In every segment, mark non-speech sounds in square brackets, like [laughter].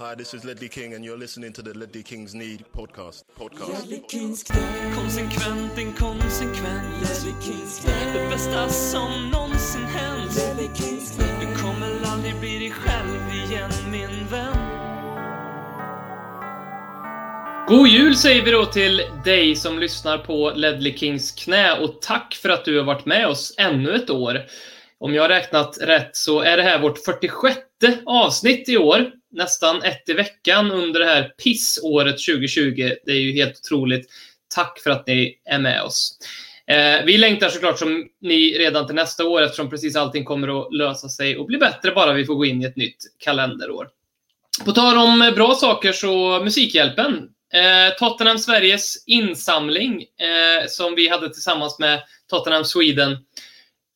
Hi, this is Ledley King, and you're listening to the Ledley Kings Need podcast. Podcast. Konsekvent, inkonsekvent Det bästa som någonsin hänt Du kommer aldrig bli dig själv igen min vän God jul säger vi då till dig som lyssnar på Ledley Kings knä och tack för att du har varit med oss ännu ett år. Om jag har räknat rätt så är det här vårt 46 avsnitt i år. Nästan ett i veckan under det här pissåret 2020. Det är ju helt otroligt. Tack för att ni är med oss. Eh, vi längtar såklart som ni redan till nästa år eftersom precis allting kommer att lösa sig och bli bättre bara vi får gå in i ett nytt kalenderår. På tal om bra saker så Musikhjälpen. Eh, Tottenham Sveriges insamling eh, som vi hade tillsammans med Tottenham Sweden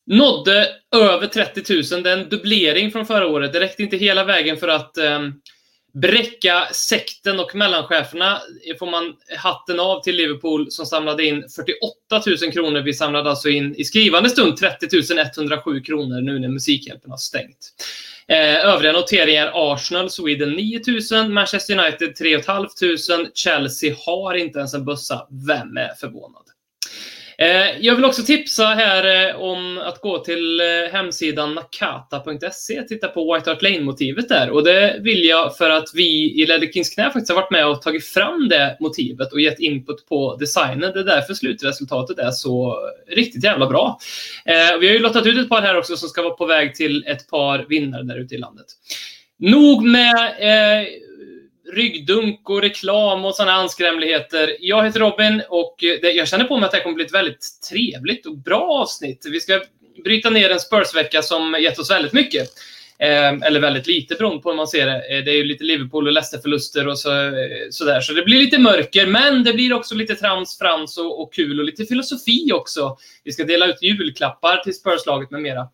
nådde över 30 000. Det är en dubblering från förra året. Det räckte inte hela vägen för att eh, bräcka sekten och mellancheferna får man hatten av till Liverpool som samlade in 48 000 kronor. Vi samlade alltså in i skrivande stund 30 107 kronor nu när Musikhjälpen har stängt. Eh, övriga noteringar Arsenal, Sweden 9000, Manchester United 3 500, Chelsea har inte ens en bössa. Vem är förvånad? Eh, jag vill också tipsa här eh, om att gå till eh, hemsidan nakata.se och titta på White Hart Lane-motivet där. Och det vill jag för att vi i Ledder Kings knä faktiskt har varit med och tagit fram det motivet och gett input på designen. Det är därför slutresultatet är så riktigt jävla bra. Vi har ju lottat ut ett par här också som ska vara på väg till ett par vinnare där ute i landet. Nog med eh, ryggdunk och reklam och sådana anskrämligheter. Jag heter Robin och eh, jag känner på mig att det här kommer bli ett väldigt trevligt och bra avsnitt. Vi ska bryta ner en Spurs-vecka som gett oss väldigt mycket. Eh, eller väldigt lite beroende på hur man ser det. Eh, det är ju lite Liverpool och Leicester-förluster och så, eh, sådär. Så det blir lite mörker, men det blir också lite trams, frans och, och kul och lite filosofi också. Vi ska dela ut julklappar till Spurs-laget med mera.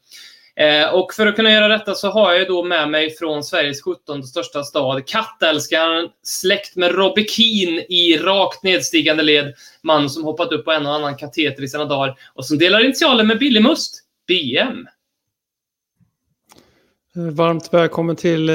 Eh, och för att kunna göra detta så har jag då med mig från Sveriges 17 största stad, kattälskaren, släkt med Robbie Keane i rakt nedstigande led. Man som hoppat upp på en och annan kateter i sina dagar och som delar initialer med Billy Must, BM. Varmt välkommen till eh,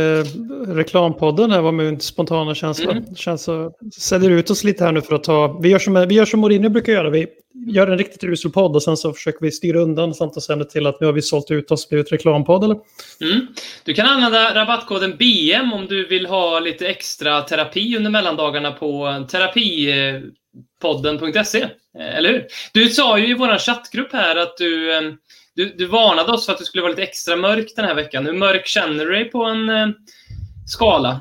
reklampodden. Det var min spontana känsla. Mm. Känns så, säljer ut oss lite här nu för att ta... Vi gör som, vi gör som Mourinho brukar göra. Vi gör en riktigt usel podd och sen så försöker vi styra undan samt och sen till att nu har vi sålt ut oss och blivit reklampodd. Eller? Mm. Du kan använda rabattkoden BM om du vill ha lite extra terapi under mellandagarna på terapipodden.se. Eh, eller hur? Du sa ju i vår chattgrupp här att du eh, du, du varnade oss för att det skulle vara lite extra mörkt den här veckan. Hur mörk känner du dig på en eh, skala?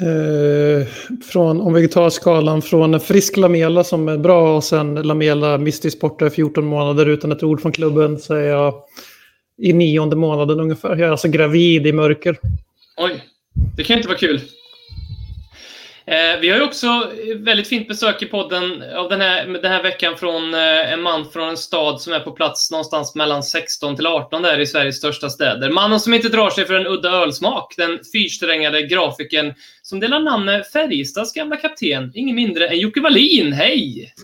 Eh, från, om vi tar skalan från frisk Lamela som är bra och sen Lamela mystisk borta 14 månader utan ett ord från klubben så är jag i nionde månaden ungefär. Jag är alltså gravid i mörker. Oj, det kan inte vara kul. Eh, vi har ju också väldigt fint besök i podden av den här, den här veckan från eh, en man från en stad som är på plats någonstans mellan 16 till 18 där i Sveriges största städer. Mannen som inte drar sig för en udda ölsmak. Den fyrsträngade grafiken som delar namn med Färjestads gamla kapten. Ingen mindre än Jocke Wallin. Hej!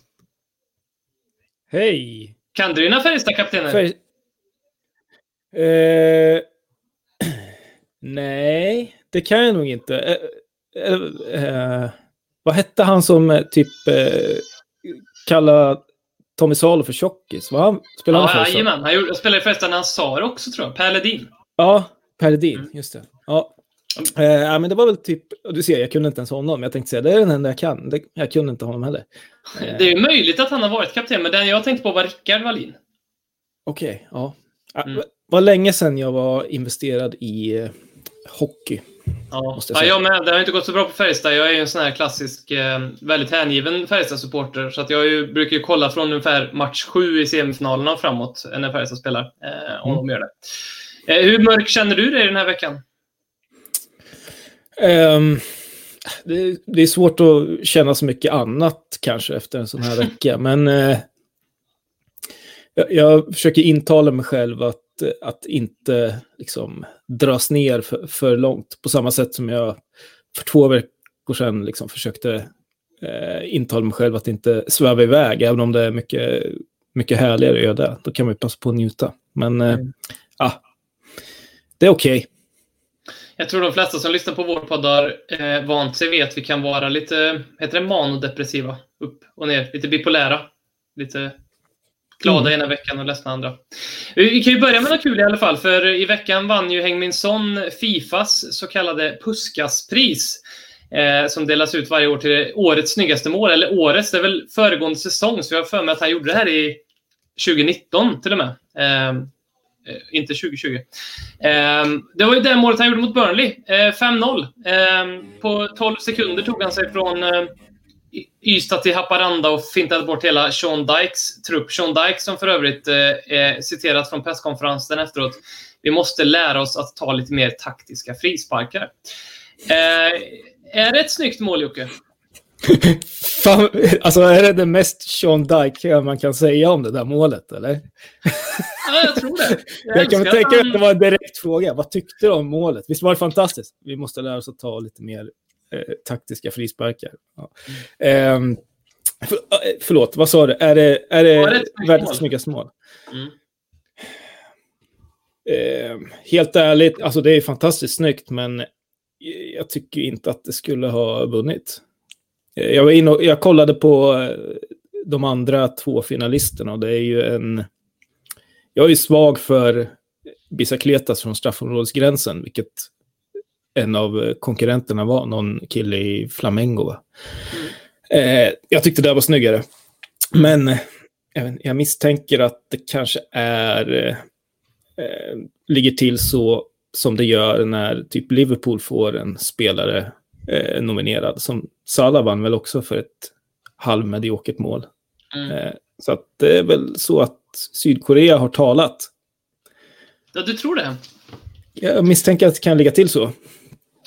Hej! Kan du dina Färjestad-kaptener? Färg... Eh... [clears throat] Nej, det kan jag nog inte. Eh eh, eh, vad hette han som eh, typ eh, kallade Tommy Salo för tjockis? Var han, spelade ja, han jajamän. Han gjorde, spelade förresten Nassar också tror jag. Per Ledin. Ja, Per Ledin. Mm. Just det. Ja. Eh, men det var väl typ, du ser, jag kunde inte ens honom. Jag tänkte säga, det är den enda jag kan. Det, jag kunde inte honom heller. [laughs] Det är möjligt att han har varit kapten, men den jag tänkte på var Rickard Wallin. Okej, okay, ja. Mm. var länge sedan jag var investerad i eh, hockey. Ja, ja jag med. Det har inte gått så bra på Färjestad. Jag är ju en sån här klassisk, eh, väldigt hängiven Färjestad-supporter. Så att jag ju, brukar ju kolla från ungefär match sju i semifinalerna och framåt när Färjestad spelar. Eh, om mm. de gör det. Eh, hur mörk känner du dig den här veckan? Um, det, det, är svårt att känna så mycket annat kanske efter en sån här vecka. [laughs] men eh, jag, jag försöker intala mig själv att att inte liksom, dras ner för, för långt. På samma sätt som jag för två veckor sedan liksom, försökte eh, intala mig själv att inte sväva iväg, även om det är mycket, mycket härligare att göra det. Då kan man ju passa på att njuta. Men eh, mm. ja, det är okej. Okay. Jag tror de flesta som lyssnar på vår podd har eh, vant sig vid att vi kan vara lite, heter det manodepressiva? Upp och ner, lite bipolära. Lite glada mm. ena veckan och ledsna andra. Vi kan ju börja med något kul i alla fall, för i veckan vann ju Häng Min Son Fifas så kallade Puskaspris. Eh, som delas ut varje år till årets snyggaste mål, eller årets, det är väl föregående säsong, så jag har för mig att han gjorde det här i 2019 till och med. Eh, Eh, inte 2020. Eh, det var ju det målet han gjorde mot Burnley. Eh, 5-0. Ehm, på 12 sekunder tog han sig från eh, Ystad till Haparanda och fintade bort hela Sean Dykes trupp. Sean Dyke som för övrigt eh, citerat från presskonferensen efteråt. Vi måste lära oss att ta lite mer taktiska frisparkar. Eh, är det ett snyggt mål, Jocke? [laughs] Fan, alltså är det det mest Sean Dyke man kan säga om det där målet, eller? Ja, jag tror det. [laughs] Jag, jag kan tänka mig att det var en direkt fråga. Vad tyckte du om målet? Visst var det fantastiskt? Vi måste lära oss att ta lite mer eh, taktiska frisparkar. Ja. Mm. Eh, för, förlåt, vad sa du? Är det, är det, det världens snyggaste mål? Mm. Eh, helt ärligt, alltså det är fantastiskt snyggt, men jag tycker inte att det skulle ha vunnit. Jag, var inne och, jag kollade på eh, de andra två finalisterna och det är ju en... Jag är svag för Bicicletas från straffområdesgränsen, vilket en av konkurrenterna var, någon kille i Flamengo. Va? Mm. Eh, jag tyckte det var snyggare. Men jag, jag misstänker att det kanske är... Eh, ligger till så som det gör när typ Liverpool får en spelare eh, nominerad. Som Salah vann väl också för ett halvmediokert mål. Mm. Eh, så att det är väl så att Sydkorea har talat. Ja, du tror det? Jag misstänker att det kan ligga till så.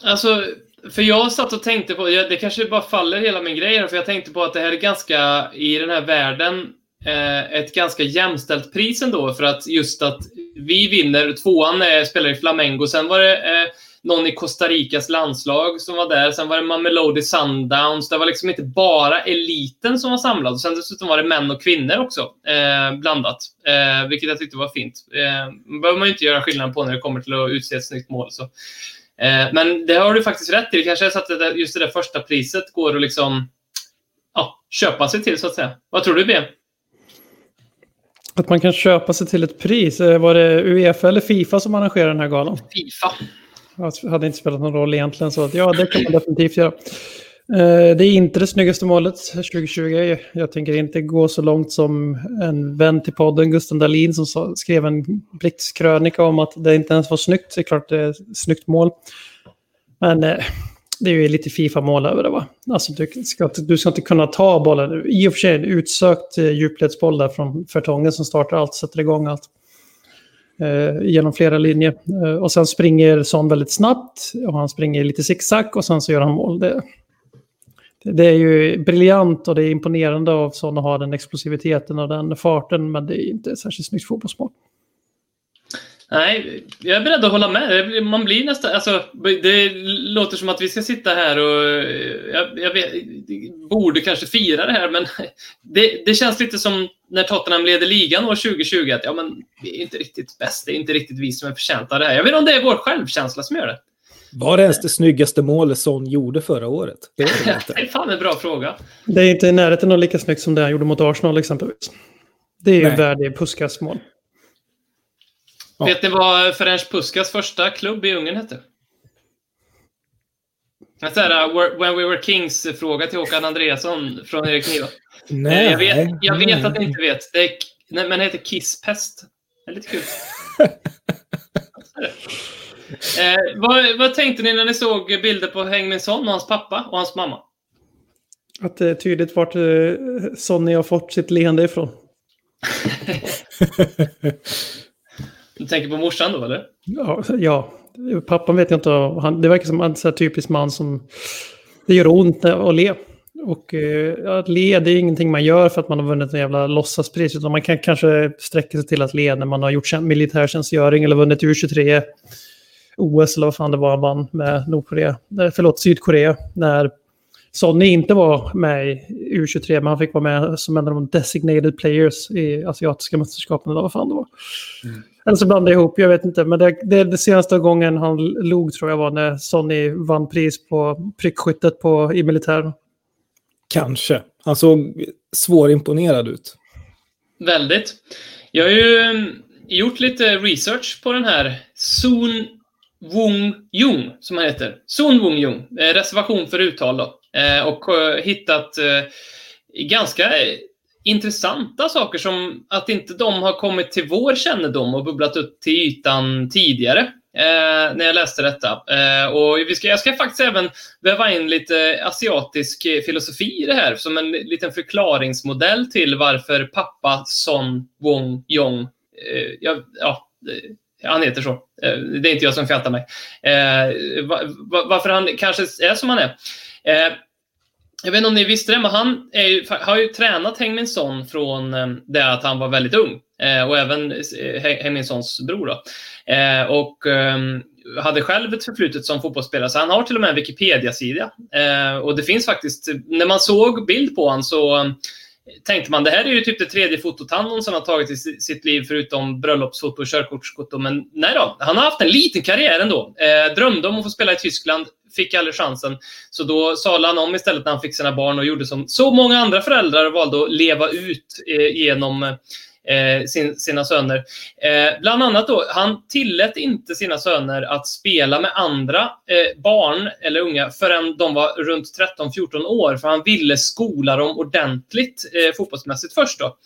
Alltså, för jag satt och tänkte på, det kanske bara faller hela min grej här, för jag tänkte på att det här är ganska, i den här världen, eh, ett ganska jämställt pris ändå, för att just att vi vinner, tvåan spelar i Flamengo, sen var det eh, någon i Costa Ricas landslag som var där. Sen var det Mamelodi Sundowns. Det var liksom inte bara eliten som var samlad. Sen dessutom var det män och kvinnor också eh, blandat. Vilket jag tyckte var fint. Eh, behöver man ju inte göra skillnad på när det kommer till att utse ett snyggt mål. Så. Eh, men det har du faktiskt rätt i. Det kanske är så att det där, just det där första priset går att liksom ja, köpa sig till så att säga. Vad tror du B? Att man kan köpa sig till ett pris. Eh, var det Uefa eller Fifa som arrangerar den här galan? Fifa. Det hade inte spelat någon roll egentligen, så att, ja, det kan man definitivt göra. Eh, det är inte det snyggaste målet 2020. Jag tänker inte gå så långt som en vän till podden, Gusten Dahlin, som skrev en blixtkrönika om att det inte ens var snyggt. Det är klart det är ett snyggt mål. Men eh, det är ju lite Fifa-mål över det va? Alltså du ska, du ska inte kunna ta bollen. I och för sig en utsökt eh, djupledsboll där från Fertongen som startar allt, sätter igång allt eh, genom flera linjer. Eh, och sen springer Son väldigt snabbt och han springer lite zigzag och sen så gör han mål. Det, det är ju briljant och det är imponerande av Son att ha den explosiviteten och den farten, men det är inte särskilt snyggt fotbollsmål. Nej, jag är beredd att hålla med. Man blir nästan... Alltså, det låter som att vi ska sitta här och... Jag, jag vet, borde kanske fira det här, men det, det, känns lite som när Tottenham leder ligan år 2020, att ja, men vi är inte riktigt bäst. Det är inte riktigt vi som är förtjänta av det här. Jag vet inte om det är vår självkänsla som gör det. Var det ens det snyggaste målet Son gjorde förra året? Det, var det, inte. [laughs] det är fan en bra fråga. Det är inte i närheten av lika snyggt som det han gjorde mot Arsenal exempelvis. Det är ju värdig Puskas mål. Ja. Vet ni vad Ferenc Puskas första klubb i Ungern hette? En sån här When We Were Kings-fråga till Håkan Andreasson från Erik Niva. Nej, jag vet, jag vet att ni inte vet. Det är, men det heter Kisspest. Det är lite kul. [laughs] eh, vad, vad, tänkte ni när ni såg bilder på Hängminsson och hans pappa och hans mamma? Att det är tydligt vart eh, Sonny har fått sitt leende ifrån. [laughs] Du tänker på morsan då, eller? Ja, ja. pappan vet jag inte. Han, det verkar som en så typisk man som... Det gör ont att le. Och eh, att le, det är ingenting man gör för att man har vunnit en jävla låtsaspris. Utan man kan kanske sträcka sig till att le när man har gjort militärtjänstgöring eller vunnit U23 OS eller vad fan det var han vann med Nordkorea. Förlåt, Sydkorea. När Sonny inte var med i U23, men han fick vara med som en av de designated players i asiatiska mästerskapen, eller vad fan det var. Mm. Eller så blandade jag ihop, jag vet inte. Men det, det, det senaste gången han log tror jag var när Sonny vann pris på prickskyttet på, i militären. Kanske. Han såg svårimponerad ut. Väldigt. Jag har ju mm, gjort lite research på den här Sun Wung Jung, som han heter. Sun Wung Jung. Eh, reservation för uttal då. Eh, och eh, hittat eh, ganska eh, intressanta saker som att inte de har kommit till vår kännedom och bubblat upp till ytan tidigare. Eh, när jag läste detta. Eh, och vi ska, jag ska faktiskt även väva in lite asiatisk eh, filosofi i det här som en liten förklaringsmodell till varför pappa Son Wong Yong, eh, ja, ja, han heter så. Eh, det är inte jag som fjattar mig. Eh, varför han kanske är som han är. Eh, jag vet inte om ni visste det, men han ju, har ju tränat Hengmin Son från det att han var väldigt ung. Och även eh, Hengmin Sons bror. Då. Och ehm, hade själv ett förflutet som fotbollsspelare, så han har till och med en Wikipedia-sida. Och det finns faktiskt, när man såg bild på honom så tänkte man det här är ju typ det tredje fotot han någonsin har tagit i sitt liv förutom bröllopsfoto och körkortsfoto. Men nej då, han har haft en liten karriär ändå. Eh, drömde om att få spela i Tyskland, fick aldrig chansen. Så då sadlade han om istället när han fick sina barn och gjorde som så många andra föräldrar och valde att leva ut eh, genom eh, eh, sin, sina söner. Eh, bland annat då, han tillät inte sina söner att spela med andra eh, barn eller unga förrän de var runt 13-14 år, för han ville skola dem ordentligt eh, fotbollsmässigt först. Då.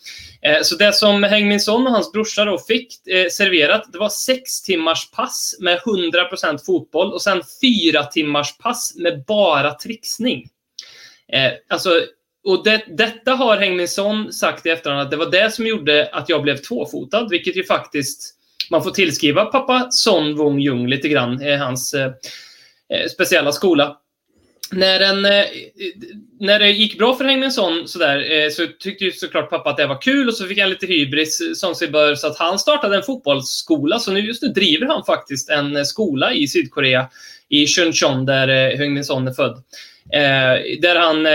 Eh, så det som Heng Son och hans brorsa då fick eh, serverat, det var sex timmars pass med 100% fotboll och sen fyra timmars pass med bara trixning. Eh, alltså, och det, detta har Hengminsson sagt i efterhand att det var det som gjorde att jag blev tvåfotad, vilket ju faktiskt man får tillskriva pappa Son Wong Jung lite grann, i hans eh, eh, speciella skola. När, den, eh, när det gick bra för Hengminsson sådär, eh, så tyckte ju såklart pappa att det var kul och så fick han lite hybris eh, som sig bör så att han startade en fotbollsskola. Så nu, just nu driver han faktiskt en skola i Sydkorea, i Chuncheon, där eh, Min är född. Eh, där han eh,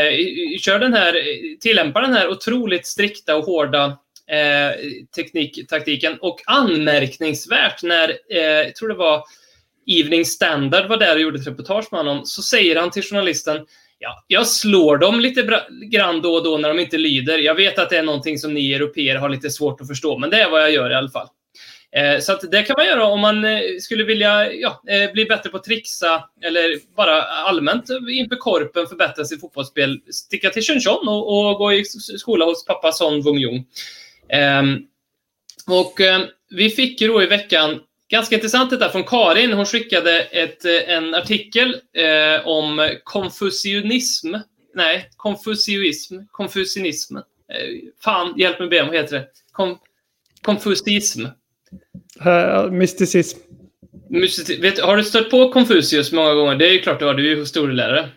kör den här, tillämpar den här otroligt strikta och hårda eh, teknik, taktiken. Och anmärkningsvärt när, eh, jag tror det var Evening Standard var där och gjorde ett reportage med honom, så säger han till journalisten Ja, jag slår dem lite grann då och då när de inte lyder. Jag vet att det är någonting som ni europeer har lite svårt att förstå, men det är vad jag gör i alla fall. Eh, så det kan man göra om man eh, skulle vilja ja, eh, bli bättre på att trixa eller bara allmänt inför korpen förbättra sitt fotbollsspel. Sticka till Shenzhen och, och gå i skola hos pappa Son Wung Jung. Ehm, och eh, vi fick ju då i veckan Ganska intressant detta från Karin. Hon skickade ett, eh, en artikel eh, om konfucianism. Nej, konfucianism. Konfucianism. Eh, fan, hjälp mig be vad heter det? Kom. Uh, mysticism. Mystici vet, har du stött på Konfucius många gånger? Det är ju klart du har, du är ju historielärare.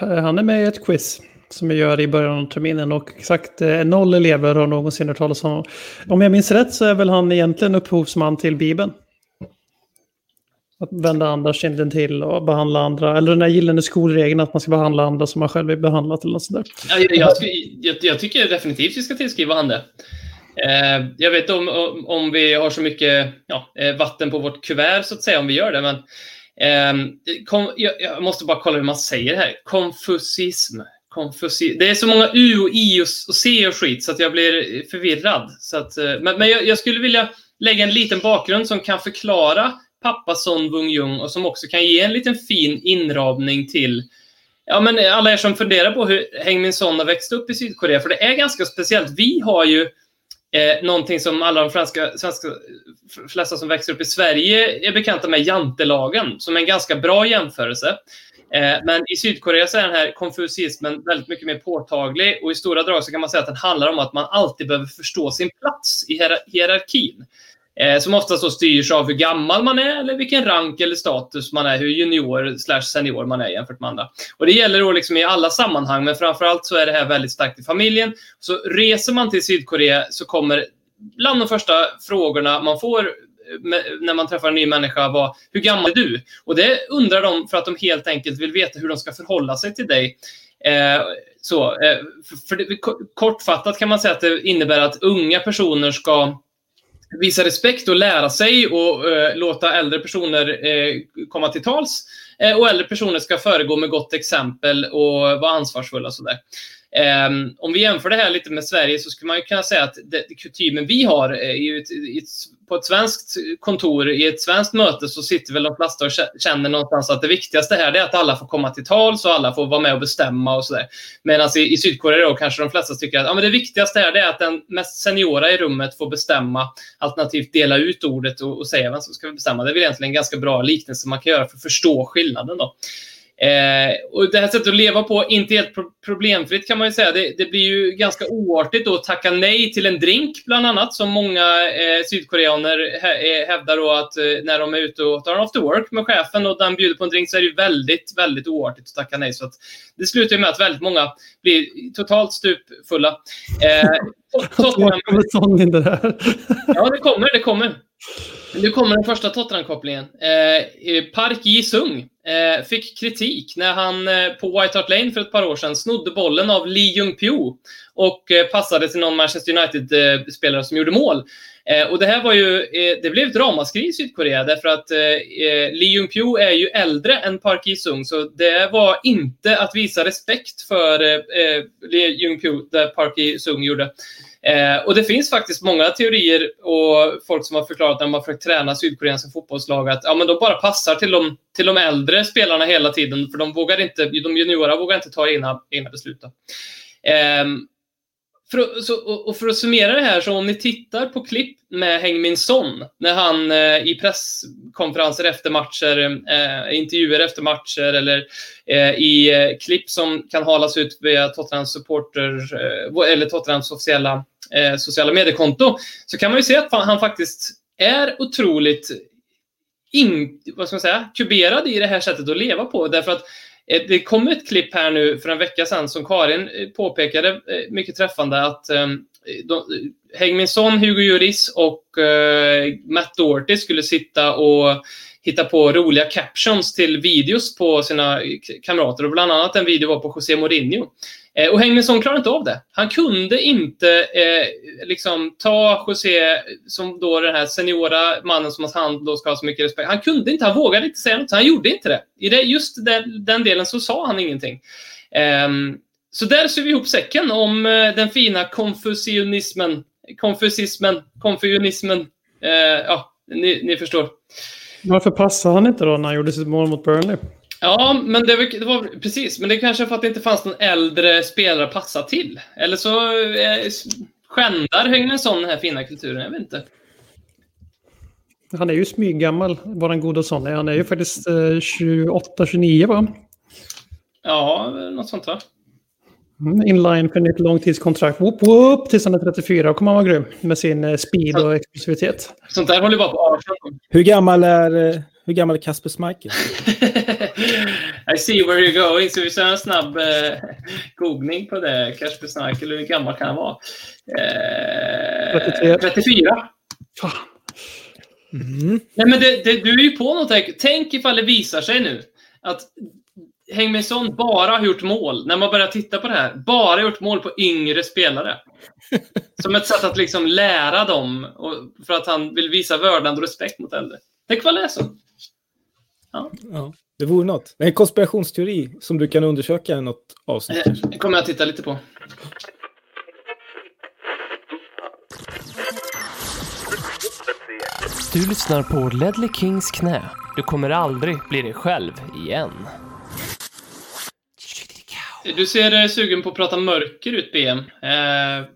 Han är med i ett quiz som jag gör i början av terminen och exakt eh, noll elever har någonsin hört talas om. Om jag minns rätt så är väl han egentligen upphovsman till Bibeln. Att vända andra kinden till och behandla andra. Eller den där gyllene skolregeln att man ska behandla andra som man själv är behandlat eller något sådär. Ja, jag, jag, jag, jag tycker definitivt vi ska tillskriva han det. Eh, jag vet om, om, om vi har så mycket ja, eh, vatten på vårt kuvert, så att säga, om vi gör det. Men eh, kom, jag, jag, måste bara kolla hur man säger det här. Konfusism. Konfusi det är så många U och I och, C och skit, så att jag blir förvirrad. Så att, eh, men men jag, jag, skulle vilja lägga en liten bakgrund som kan förklara pappa Son Wung Jung och som också kan ge en liten fin inramning till Ja, men alla er som funderar på hur Heng Min Son har växt upp i Sydkorea, för det är ganska speciellt. Vi har ju Eh, någonting som alla de franska, svenska, flesta som växer upp i Sverige är bekanta med jantelagen, som är en ganska bra jämförelse. Eh, men i Sydkorea så är den här konfucismen väldigt mycket mer påtaglig och i stora drag så kan man säga att den handlar om att man alltid behöver förstå sin plats i hierarkin. Eh, som oftast styrs av hur gammal man är eller vilken rank eller status man är, hur junior slash senior man är jämfört med andra. Och det gäller då liksom i alla sammanhang, men framförallt så är det här väldigt starkt i familjen. Så reser man till Sydkorea så kommer bland de första frågorna man får eh, när man träffar en ny människa vara hur gammal är du? Och det undrar de för att de helt enkelt vill veta hur de ska förhålla sig till dig Eh, så, eh, för, för det, kortfattat kan man säga att det innebär att unga personer ska visa respekt och lära sig och eh, låta äldre personer eh, komma till tals. Eh, och äldre personer ska föregå med gott exempel och vara ansvarsfulla. Och sådär. Um, om vi jämför det här lite med Sverige så skulle man ju kunna säga att det, det kutymen vi har eh, ett, ett, på ett svenskt kontor, i ett svenskt möte, så sitter väl de flesta och känner någonstans att det viktigaste här är att alla får komma till tals och alla får vara med och bestämma och sådär. Medan i, i Sydkorea då kanske de flesta tycker att ja, men det viktigaste här är att den mest seniora i rummet får bestämma, alternativt dela ut ordet och, och säga vem som ska bestämma. Det är väl egentligen en ganska bra liknelse man kan göra för att förstå skillnaden. Då. Eh, och det här sättet att leva på, inte helt pro problemfritt kan man ju säga. Det, det, blir ju ganska oartigt att tacka nej till en drink, bland annat, som många eh, sydkoreaner hä hävdar då att eh, när de är ute och tar en after work med chefen och den bjuder på en drink så är det ju väldigt, väldigt oartigt att tacka nej. Så att det slutar med att väldigt många blir totalt stupfulla. Eh, [laughs] Tottenham... det där. [laughs] ja, det kommer, det kommer. Nu kommer den första Tottenham-kopplingen. Eh, Park Ji-Sung eh, Eh, fick kritik när han eh, på White Hart Lane för ett par år sedan snodde bollen av Lee Jung-Pyo och eh, passade till någon Manchester United-spelare som gjorde mål. Eh, och det här var ju, eh, det blev ett ramaskri i Sydkorea därför att eh, eh, Lee Jung-Pyo är ju äldre än Park Ji-Sung så det var inte att visa respekt för Lee Jung-Pyo, det Park Ji-Sung gjorde. Eh, och det finns faktiskt många teorier och folk som har förklarat när man försökt träna sydkoreanska fotbollslag att ja, men de bara passar till de, till de äldre spelarna hela tiden för de, vågar inte, de juniora vågar inte ta egna, egna beslut. Eh, för, så, och för att summera det här, så om ni tittar på klipp med Heng-Min Son när han eh, i presskonferenser efter matcher, eh, intervjuer efter matcher eller eh, i eh, klipp som kan halas ut via Tottenhams supporter eh, eller Tottenhams officiella eh, sociala mediekonto, så kan man ju se att han faktiskt är otroligt in, vad ska man säga, kuberad i det här sättet att leva på. Därför att Eh, det kom ett klipp här nu för en vecka sedan som Karin eh, påpekade eh, mycket träffande att eh, Heung-Min eh, Son, Hugo Juris och Matt Doherty skulle sitta och hitta på roliga captions till videos på sina kamrater. Och bland annat en video var på José Mourinho. Eh, och Henningsson klarade inte av det. Han kunde inte eh, liksom ta José, som då den här seniora mannen som hans hand då ska ha så mycket respekt. Han kunde inte, han vågade inte säga något, han gjorde inte det. I det, just den, den delen så sa han ingenting. Eh, så där ser vi ihop säcken om eh, den fina konfucianismen. Konfucismen, konfusionismen. Eh, ja, ni, ni förstår. Varför passade han inte då när han gjorde sitt mål mot Burnley? Ja, men det var, det var, precis. Men det är kanske för att det inte fanns någon äldre spelare att passa till. Eller så eh, skändar Högnesson den här fina kulturen. Jag vet inte. Han är ju smyggammal, våran goda son. Han är ju faktiskt eh, 28-29 va? Ja, något sånt va? Mm, inline för nytt långtidskontrakt. Whoop, whoop, tills han är 34 och kommer han vara grym med sin eh, speed och explosivitet. Sånt där håller bara på 18. Hur gammal är, eh, hur gammal är Kasper Schmeichel? [laughs] I see where you're going. Så vi kör en snabb eh, googling på det. Kasper Schmeichel, hur gammal kan han vara? Eh, 34. Fan. Mm. Nej, men det, det, du är ju på något. Tänk ifall det visar sig nu att Hengmingsson bara har gjort mål, när man börjar titta på det här, bara gjort mål på yngre spelare. [laughs] Som ett sätt att liksom lära dem, och för att han vill visa vördnad och respekt mot äldre. Tänk vad det är så. Ja. ja. det vore något. En konspirationsteori som du kan undersöka i något avsnitt. Eh, det kommer jag att titta lite på. Du lyssnar på Ledley Kings knä. Du kommer aldrig bli dig själv igen. Du ser eh, sugen på att prata mörker ut, BM. Eh,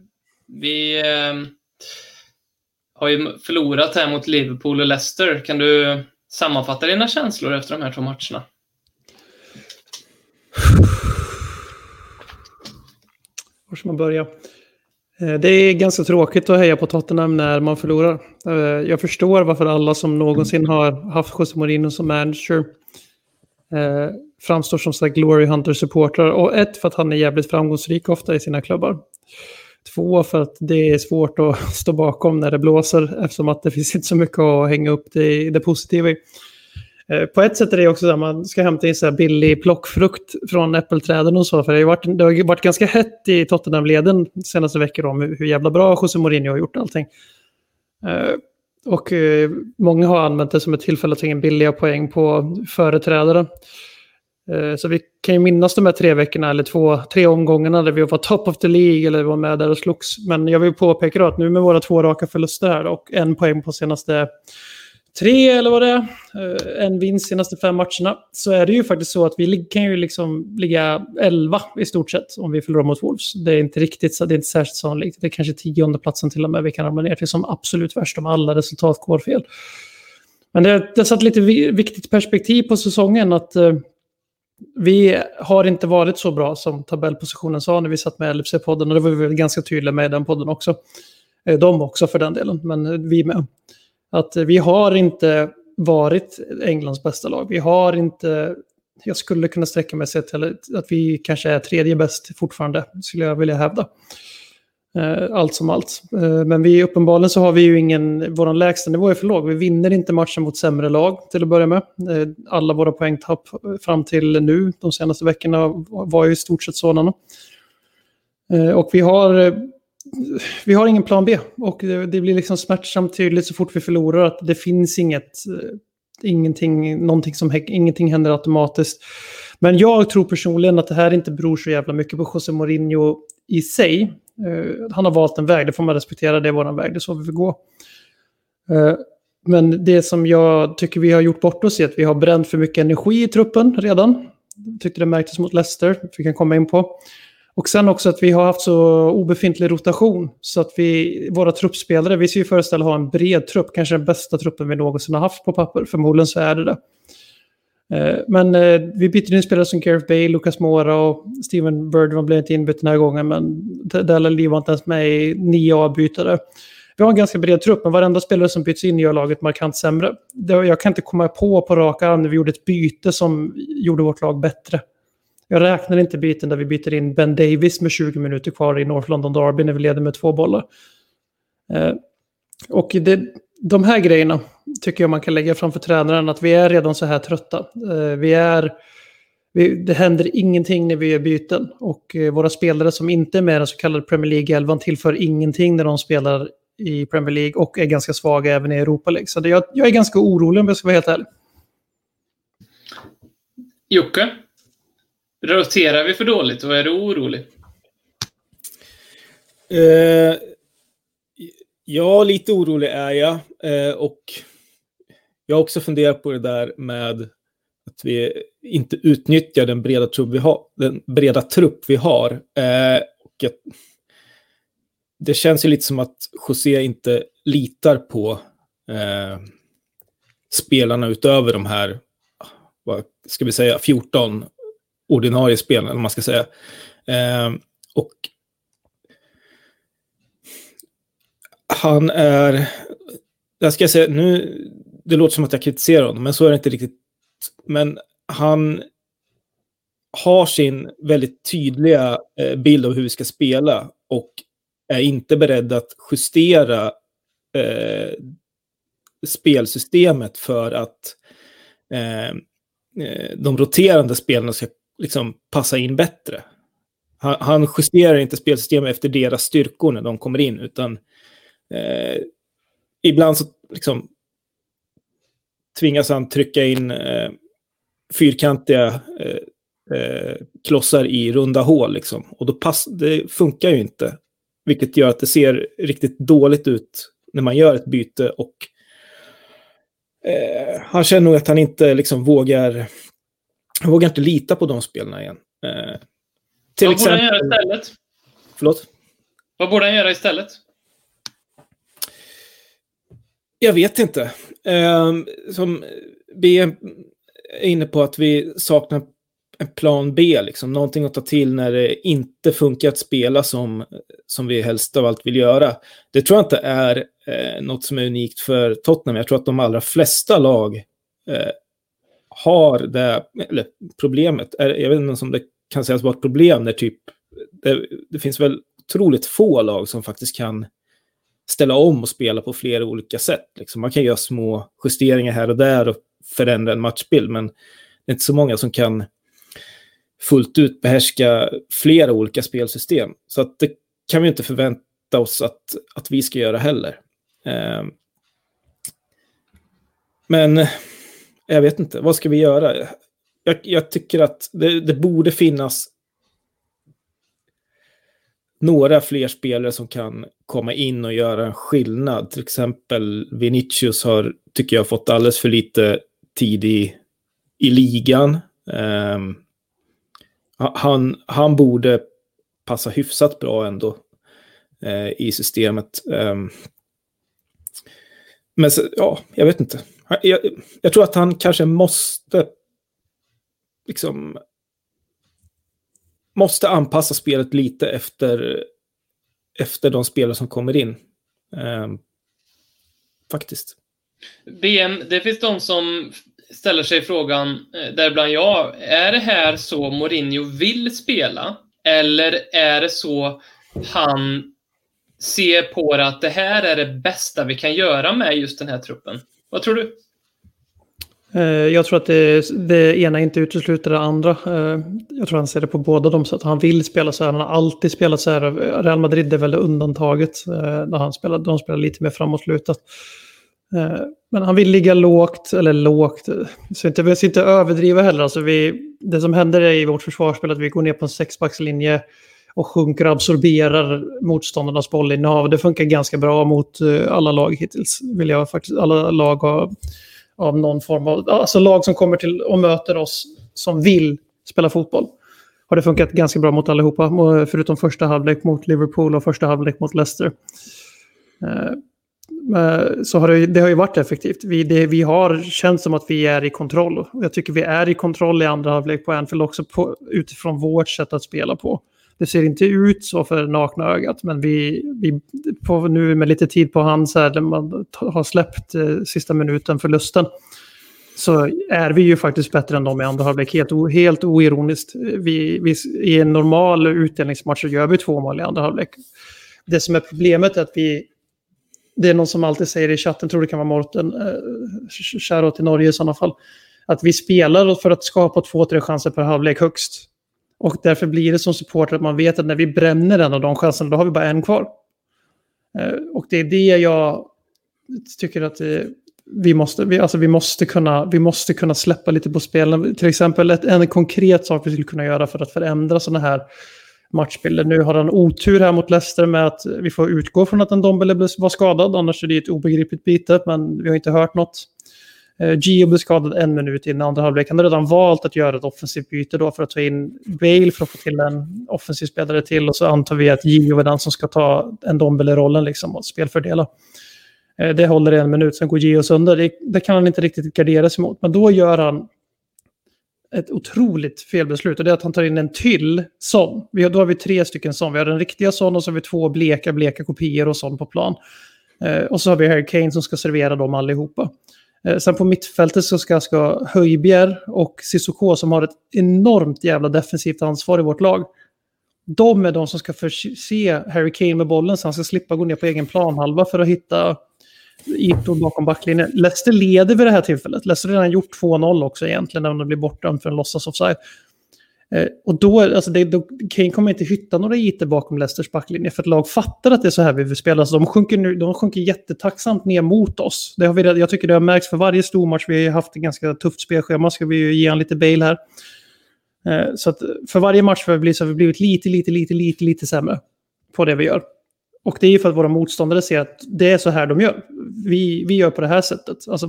vi eh, har ju förlorat här mot Liverpool och Leicester. Kan du sammanfatta dina känslor efter de här två matcherna? Var ska man börja? Eh, det är ganska tråkigt att heja på Tottenham när man förlorar. Eh, jag förstår varför alla som någonsin har haft José Mourinho som manager eh, framstår som Glory Hunter-supportrar. Och ett, för att han är jävligt framgångsrik ofta i sina klubbar. Två, för att det är svårt att [laughs] stå bakom när det blåser eftersom att det finns inte så mycket att hänga upp det, det positiva i. Eh, på ett sätt är det också att man ska hämta in så här billig plockfrukt från äppelträden och så. För det har, varit, det har varit ganska hett i Tottenham-leden senaste veckor om hur jävla bra José Mourinho har gjort allting. Eh, och eh, många har använt det som ett tillfälle att ta in billiga poäng på företrädare. Eh, så vi kan ju minnas de här tre veckorna eller två, tre omgångarna där vi var top of the League eller var med där och slogs. Men jag vill påpeka då att nu med våra två raka förluster här och en poäng på senaste tre eller vad det är, eh, en vinst senaste fem matcherna, så är det ju faktiskt så att vi kan ju liksom ligga elva i stort sett om vi förlorar mot Wolves. Det är inte riktigt, det är inte särskilt sannolikt. Det är kanske tionde platsen till och med vi kan ramla ner till som absolut värst om alla resultat går fel. Men det, det satt lite viktigt perspektiv på säsongen att eh, vi har inte varit så bra som tabellpositionen sa när vi satt med LFC-podden och det var vi väl ganska tydliga med i den podden också. Eh, de också för den delen, men eh, vi med. Att eh, vi har inte varit Englands bästa lag. Vi har inte, jag skulle kunna sträcka mig till att vi kanske är tredje bäst fortfarande, skulle jag vilja hävda. Eh, allt som allt. Eh, men vi uppenbarligen så har vi ju ingen, vår lägsta nivå är för låg. Vi vinner inte matchen mot sämre lag till att börja med. Eh, alla våra poängtapp fram till nu, de senaste veckorna, var ju i stort sett sådana. Och vi har vi har ingen plan B. Och det, det, blir liksom smärtsamt tydligt så fort vi förlorar att det finns inget, ingenting, någonting som, ingenting händer automatiskt. Men jag tror personligen att det här inte beror så jävla mycket på José Mourinho i sig. Eh, han har valt en väg, det får man respektera, det är vår väg, det är så vi vill gå. Eh, men det som jag tycker vi har gjort bort oss är att vi har bränt för mycket energi i truppen redan. Jag tyckte det märktes mot Leicester, vi kan komma in på. Och sen också att vi har haft så obefintlig rotation. Så att vi, våra truppspelare, vi ska ju föreställa ha en bred trupp. Kanske den bästa truppen vi någonsin har haft på papper. Förmodligen så är det det. Eh, men eh, vi byter in spelare som Gareth Bale, Lucas Mora och Steven Birdman blev inte inbytt den här gången. Men Della Lee var inte ens med i nio avbytare. Vi har en ganska bred trupp, men varenda spelare som byts in gör laget markant sämre. Jag kan inte komma på på rak arm när vi gjorde ett byte som gjorde vårt lag bättre. Jag räknar inte byten där vi byter in Ben Davis med 20 minuter kvar i North London Derby när vi leder med två bollar. Eh, och det, de här grejerna tycker jag man kan lägga framför tränaren, att vi är redan så här trötta. Eh, vi är, vi, det händer ingenting när vi gör byten. Och eh, våra spelare som inte är med i den så kallade Premier League-elvan tillför ingenting när de spelar i Premier League och är ganska svaga även i Europa League. Så det, jag, jag är ganska orolig om jag ska vara helt ärlig. Jocke? Roterar vi för dåligt och är du orolig? Uh, ja, lite orolig är jag. Uh, och jag har också funderat på det där med att vi inte utnyttjar den breda trupp vi har. Den breda trupp vi har. Eh, och att det känns ju lite som att José inte litar på eh, spelarna utöver de här, vad ska vi säga, 14 ordinarie spelarna, om man ska säga. Eh, och han är, jag ska säga, nu, det låter som att jag kritiserar honom, men så är det inte riktigt. Men han har sin väldigt tydliga eh, bild av hur vi ska spela och är inte beredd att justera eh, spelsystemet för att eh, eh de roterande spelarna ska liksom passa in bättre. Han, han justerar inte spelsystemet efter deras styrkor när de kommer in, utan eh, ibland så liksom tvingas han trycka in eh, fyrkantiga eh, eh, klossar i runda hål. Liksom. Och då pass, det funkar ju inte. Vilket gör att det ser riktigt dåligt ut när man gör ett byte. Och eh, han känner nog att han inte liksom vågar jag vågar inte lita på de spelarna igen. Eh, till Vad exempel... borde han göra istället? Förlåt? Vad borde han göra istället? Jag vet inte. Eh, som B är inne på att vi saknar en plan B, liksom. någonting att ta till när det inte funkar att spela som, som vi helst av allt vill göra. Det tror jag inte är eh, något som är unikt för Tottenham. Jag tror att de allra flesta lag eh, har det, eller problemet, är, jag vet inte om det kan sägas vara ett problem när typ, det, det, finns väl otroligt få lag som faktiskt kan ställa om och spela på flera olika sätt. Liksom. Man kan göra små justeringar här och där och förändra en matchbild. Men det är inte så många som kan fullt ut behärska flera olika spelsystem. Så att det kan vi inte förvänta oss att, att vi ska göra heller. Ehm. Eh, men jag vet inte, vad ska vi göra? Jag, jag tycker att det, det, borde finnas några fler spelare som kan komma in och göra en skillnad. Till exempel Vinicius har, tycker jag, fått alldeles för lite tid i, i ligan. Um, han, han borde passa hyfsat bra ändå uh, i systemet. Um, men så, ja, jag vet inte. Jag, jag, tror att han kanske måste liksom måste anpassa spelet lite efter, efter de spelare som kommer in. Eh, faktiskt. BM, det finns de som ställer sig frågan, eh, däribland jag, är det här så Mourinho vill spela? Eller är det så han ser på det att det här är det bästa vi kan göra med just den här truppen? Vad tror du? Eh, jag tror att det, det, ena inte utesluter det andra. Eh, jag tror han ser det på båda de sätt. Han vill spela så här. Han har alltid spelat så här. Real Madrid är väl undantaget. Eh, när han spelar, de spelar lite mer framåtlutat. Men han vill ligga lågt, eller lågt. Så inte, vi ska inte överdriva heller. Alltså vi, det som händer i vårt försvarsspel är att vi går ner på en sexbackslinje och sjunker och absorberar motståndarnas bollinnehav. Det funkar ganska bra mot alla lag hittills. Vill jag faktiskt, alla lag har av någon form av, alltså lag som kommer till och möter oss som vill spela fotboll. Har det funkat ganska bra mot allihopa, förutom första halvlek mot Liverpool och första halvlek mot Leicester. Eh, eh, så har det, det har ju varit effektivt. Vi, det, vi har känt som att vi är i kontroll. Jag tycker vi är i kontroll i andra halvlek på Anfield också på, utifrån vårt sätt att spela på. Det ser inte ut så för nakna ögat, men vi, vi på, nu med lite tid på hand, så här, där man har släppt eh, sista minuten förlusten, så är vi ju faktiskt bättre än de i andra halvlek. Helt, helt oironiskt. Vi, vi, I en normal utdelningsmatch så gör vi två mål i andra halvlek. Det som är problemet är att vi... Det är någon som alltid säger i chatten, tror det kan vara Morten, eh, shoutout till Norge i sådana fall, att vi spelar för att skapa två, tre chanser per halvlek högst. Och därför blir det som supporter att man vet att när vi bränner en av de chanserna, då har vi bara en kvar. Eh, och det är det jag tycker att eh, vi måste, vi, alltså vi måste, kunna, vi måste kunna släppa lite på spelen. Till exempel ett, en konkret sak vi skulle kunna göra för att förändra sådana här matchbilder. Nu har han otur här mot Leicester med att vi får utgå från att en Dombele var skadad, annars är det ett obegripligt byte, men vi har inte hört något. Eh, Gio blev skadad en minut innan andra halvlek. Han har redan valt att göra ett offensivt byte då för att ta in Bale för att få till en offensiv spelare till. Och så antar vi att Gio är den som ska ta en Dombele-rollen liksom och spelfördela. Eh, det håller i en minut, sen går Gio sönder. Det, det kan han inte riktigt gardera sig mot. Men då gör han ett otroligt felbeslut. Och det är att han tar in en till sån. Vi har, då har vi tre stycken sån. Vi har den riktiga sån och så har vi två bleka, bleka kopior och sån på plan. Eh, och så har vi Harry Kane som ska servera dem allihopa. Eh, sen på mittfältet så ska, ska Höjbjer och Sissoko som har ett enormt jävla defensivt ansvar i vårt lag. De är de som ska förse Harry Kane med bollen så han ska slippa gå ner på egen planhalva för att hitta ytor bakom backlinjen. Leicester leder vid det här tillfället. Leicester har redan gjort 2-0 också egentligen när de blir bortdömd för en låtsas offside. Eh, och då, alltså det, då, Kane kommer inte hitta några ytor bakom Leicesters backlinje för att lag fattar att det är så här vi vill spela. Så de sjunker, nu, de sjunker jättetacksamt ner mot oss. Det har vi, jag tycker det har märkts för varje stormatch. Vi har haft ett ganska tufft spelschema. Ska vi ju ge en lite bail här. Eh, så att för varje match har vi blivit, så har vi blivit lite, lite, lite, lite, lite sämre på det vi gör. Och det är ju för att våra motståndare ser att det är så här de gör. Vi, vi gör på det här sättet. Alltså,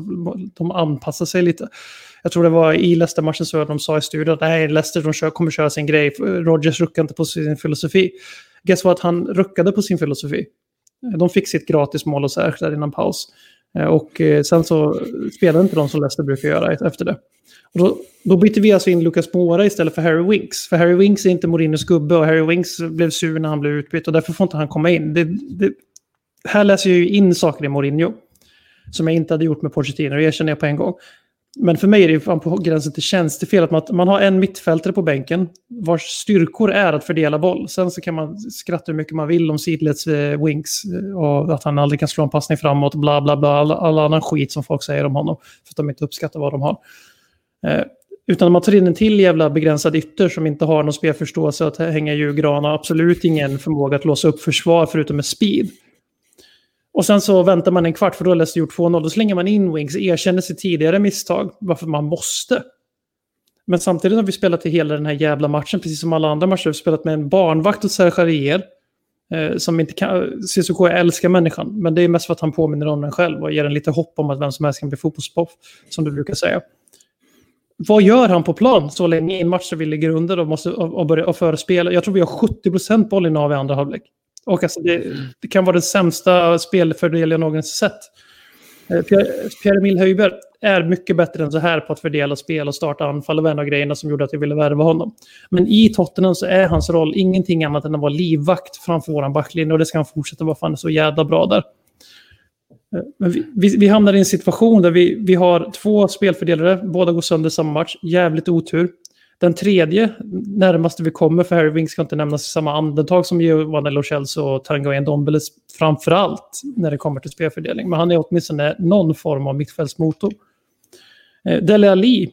de anpassar sig lite. Jag tror det var i Leicester-matchen så de sa i studion att nej, Leicester de kör, kommer köra sin grej. Rogers ruckar inte på sin filosofi. Guess what? Han ruckade på sin filosofi. De fick sitt gratismål och så där innan paus. Eh, och eh, sen så spelade inte de som Leicester brukar göra e-, efter det. Och då, då bytte vi alltså in Lucas Moura istället för Harry Winks. För Harry Winks är inte Mourinhos gubbe och Harry Winks blev sur när han blev utbytt och därför får inte han komma in. Det, det, här läser jag ju in saker i Mourinho som jag inte hade gjort med Pochettino, det erkänner jag på en gång. Men för mig är det fan på gränsen till tjänstefel att man, man har en mittfältare på bänken vars styrkor är att fördela boll. Sen så kan man skratta hur mycket man vill om sidleds eh, wings eh, och att han aldrig kan slå en passning framåt, bla bla bla, all, all annan skit som folk säger om honom för att de inte uppskattar vad de har. Eh, utan man tar in en till jävla begränsad ytter som inte har någon spelförståelse att hänga i julgran och absolut ingen förmåga att låsa upp försvar förutom med speed. Och sen så väntar man en kvart för då har Leicester gjort 2-0. Då slänger man in Wings, erkänner sitt tidigare misstag, varför man måste. Men samtidigt har vi spelat i hela den här jävla matchen, precis som alla andra matcher. Vi har spelat med en barnvakt och Serge eh, som inte kan... Cissoko älskar människan, men det är mest för att han påminner om den själv och ger en lite hopp om att vem som helst kan bli fotbollsproff, som du brukar säga. Vad gör han på plan så länge i en match där vi ligger under och måste och, och börja och förespela? Jag tror vi har 70% bollinnehav i andra halvlek. Och alltså det, det, kan vara den sämsta spelfördel jag någonsin sett. Eh, Pierre-Emil Höjberg är mycket bättre än så här på att fördela spel och starta anfall och vända en av grejerna som gjorde att jag ville värva honom. Men i Tottenham så är hans roll ingenting annat än att vara livvakt framför vår backlinje och det ska han fortsätta vara, för han är så jävla bra där. Eh, men vi, vi, vi hamnar i en situation där vi, vi har två spelfördelare, båda går sönder samma match, jävligt otur. Den tredje, närmaste vi kommer, för Harry Wing ska inte nämnas i samma andetag som Giovanni Lo Celso och Tango Ndombele framför allt när det kommer till spelfördelning. Men han är åtminstone någon form av mittfältsmotor. Eh, Dele Ali,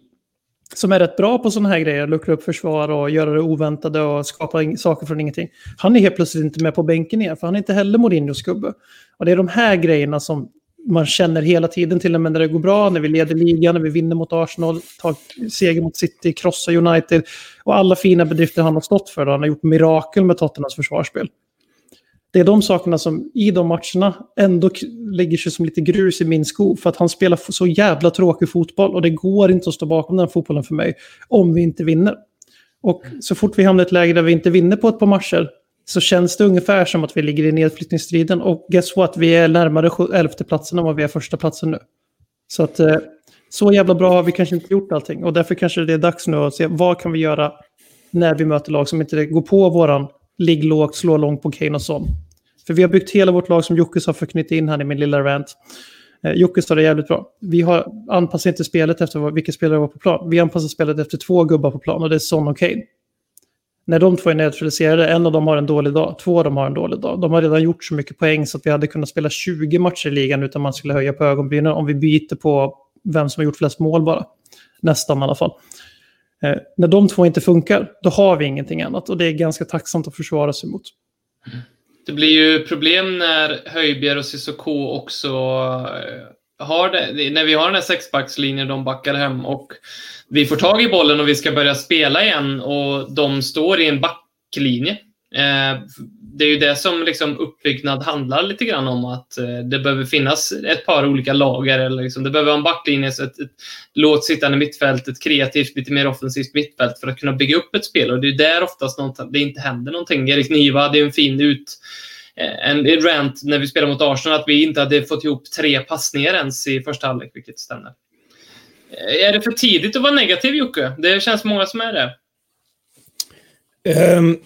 som är rätt bra på sådana här grejer, luckra upp försvar och göra det oväntade och skapa saker från ingenting. Han är helt plötsligt inte med på bänken igen, för han är inte heller Mourinhos gubbe. Och det är de här grejerna som man känner hela tiden till och med när det går bra, när vi leder ligan, när vi vinner mot Arsenal, tar seger mot City, krossar United och alla fina bedrifter han har stått för. Då. Han har gjort mirakel med Tottenhams försvarsspel. Det är de sakerna som i de matcherna ändå lägger sig som lite grus i min sko för att han spelar så jävla tråkig fotboll och det går inte att stå bakom den fotbollen för mig om vi inte vinner. Och så fort vi hamnar i ett läge där vi inte vinner på ett par matcher så känns det ungefär som att vi ligger i nedflyttningsstriden. Och guess what, vi är närmare elfte platsen än vad vi är första platsen nu. Så att eh, så jävla bra har vi kanske inte gjort allting. Och därför kanske det är dags nu att se vad kan vi göra när vi möter lag som inte går på våran ligg lågt, slå långt på Kane och sånt. För vi har byggt hela vårt lag som Jocke har förknytt in här i min lilla rant. Eh, Jocke sa det jävligt bra. Vi har anpassat inte spelet efter vilka spelare var på plan. Vi anpassar spelet efter två gubbar på plan och det är Son och Kane när de två är neutraliserade, en av dem har en dålig dag, två av dem har en dålig dag. De har redan gjort så mycket poäng så att vi hade kunnat spela 20 matcher i ligan utan man skulle höja på ögonbrynen om vi byter på vem som har gjort flest mål bara. Nästan i alla fall. Eh, när de två inte funkar, då har vi ingenting annat och det är ganska tacksamt att försvara sig mot. Det blir ju problem när Höjbjer och Cissoko också eh, har det, när vi har den här sexbackslinjen, de backar hem och vi får tag i bollen och vi ska börja spela igen och de står i en backlinje. Eh, det är ju det som liksom uppbyggnad handlar lite grann om, att eh, det behöver finnas ett par olika lager. Eller liksom, det behöver vara en backlinje, så ett, ett lågt sittande mittfält, ett kreativt, lite mer offensivt mittfält för att kunna bygga upp ett spel. Och det är där oftast det inte händer någonting. Erik Niva hade en fin ut eh, en rant när vi spelade mot Arsenal att vi inte hade fått ihop tre passningar ens i första halvlek, vilket stämmer. Är det för tidigt att vara negativ, Jocke? Det känns många som är det. Um,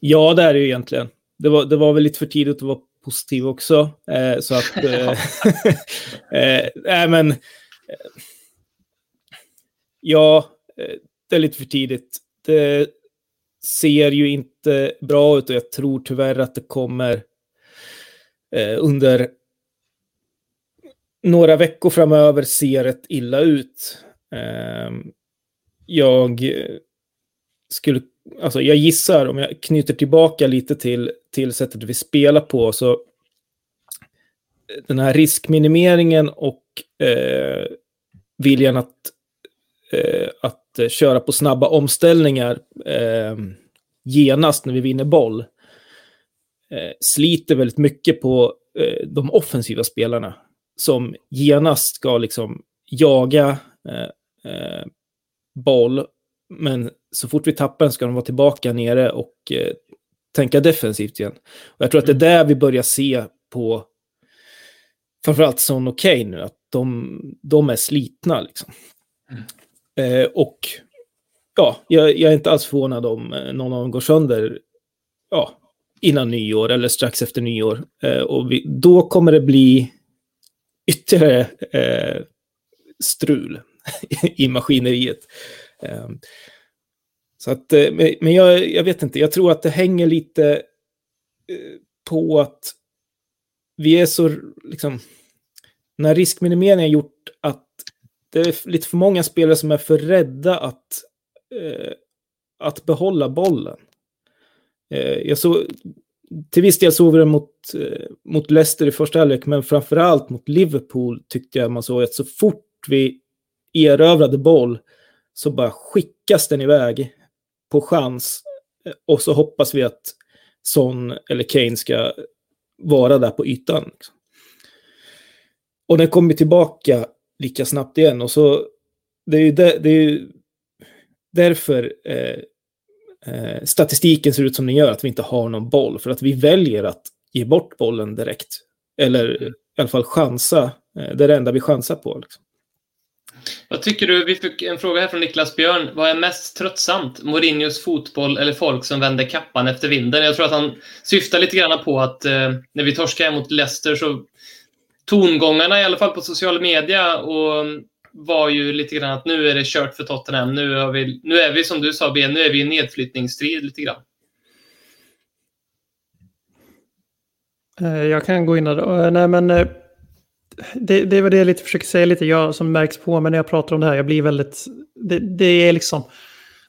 ja, det är det ju egentligen. Det var, det var väl lite för tidigt att vara positiv också. Eh, så att... [laughs] eh, [laughs] eh, men... Eh, ja, eh, det är lite för tidigt. Det ser ju inte bra ut och jag tror tyvärr att det kommer eh, under några veckor framöver ser rätt illa ut. Ehm, jag skulle, alltså jag gissar, om jag knyter tillbaka lite till, till sättet vi spelar på, så den här riskminimeringen och eh, viljan att, eh, att köra på snabba omställningar eh, genast när vi vinner boll eh, sliter väldigt mycket på eh, de offensiva spelarna som genast ska liksom jaga eh, eh, boll. Men så fort vi tappar den ska de vara tillbaka nere och eh, tänka defensivt igen. Och jag tror att det är där vi börjar se på framförallt Son och Kane nu, att de, de är slitna. Liksom. Mm. Eh, och ja, jag, jag, är inte alls förvånad om eh, någon av dem går sönder ja, innan nyår eller strax efter nyår. Eh, och vi, då kommer det bli ytterligare eh, strul [laughs] i maskineriet. Eh, så att, eh, men jag, jag vet inte, jag tror att det hänger lite eh, på att vi är så, liksom, när riskminimeringen har gjort att det är lite för många spelare som är för rädda att, eh, att behålla bollen. Eh, jag såg, till viss del såg vi det mot, eh, mot Leicester i första halvlek, men framförallt mot Liverpool tyckte jag man såg att så fort vi erövrade boll så bara skickas den iväg på chans eh, och så hoppas vi att Son eller Kane ska vara där på ytan. Liksom. Och den kommer tillbaka lika snabbt igen och så det är ju, det, det är ju därför eh, eh, statistiken ser ut som den gör, att vi inte har någon boll. För att vi väljer att ge bort bollen direkt. Eller i alla fall chansa. Eh, det är det enda vi chansar på. Liksom. Vad tycker du? Vi fick en fråga här från Niklas Björn. Vad är mest tröttsamt? Mourinhos fotboll eller folk som vänder kappan efter vinden? Jag tror att han syftar lite grann på att eh, när vi torskade mot Leicester så tongångarna i alla fall på social media och var ju lite grann att nu är det kört för Tottenham. Nu, är vi, nu är vi som du sa, Ben, nu är vi i nedflyttningsstrid lite grann. Eh, jag kan gå in där. Eh, nej, men eh, det, det var det jag lite försöker säga lite, jag som märks på mig när jag pratar om det här. Jag blir väldigt... Det, det är liksom...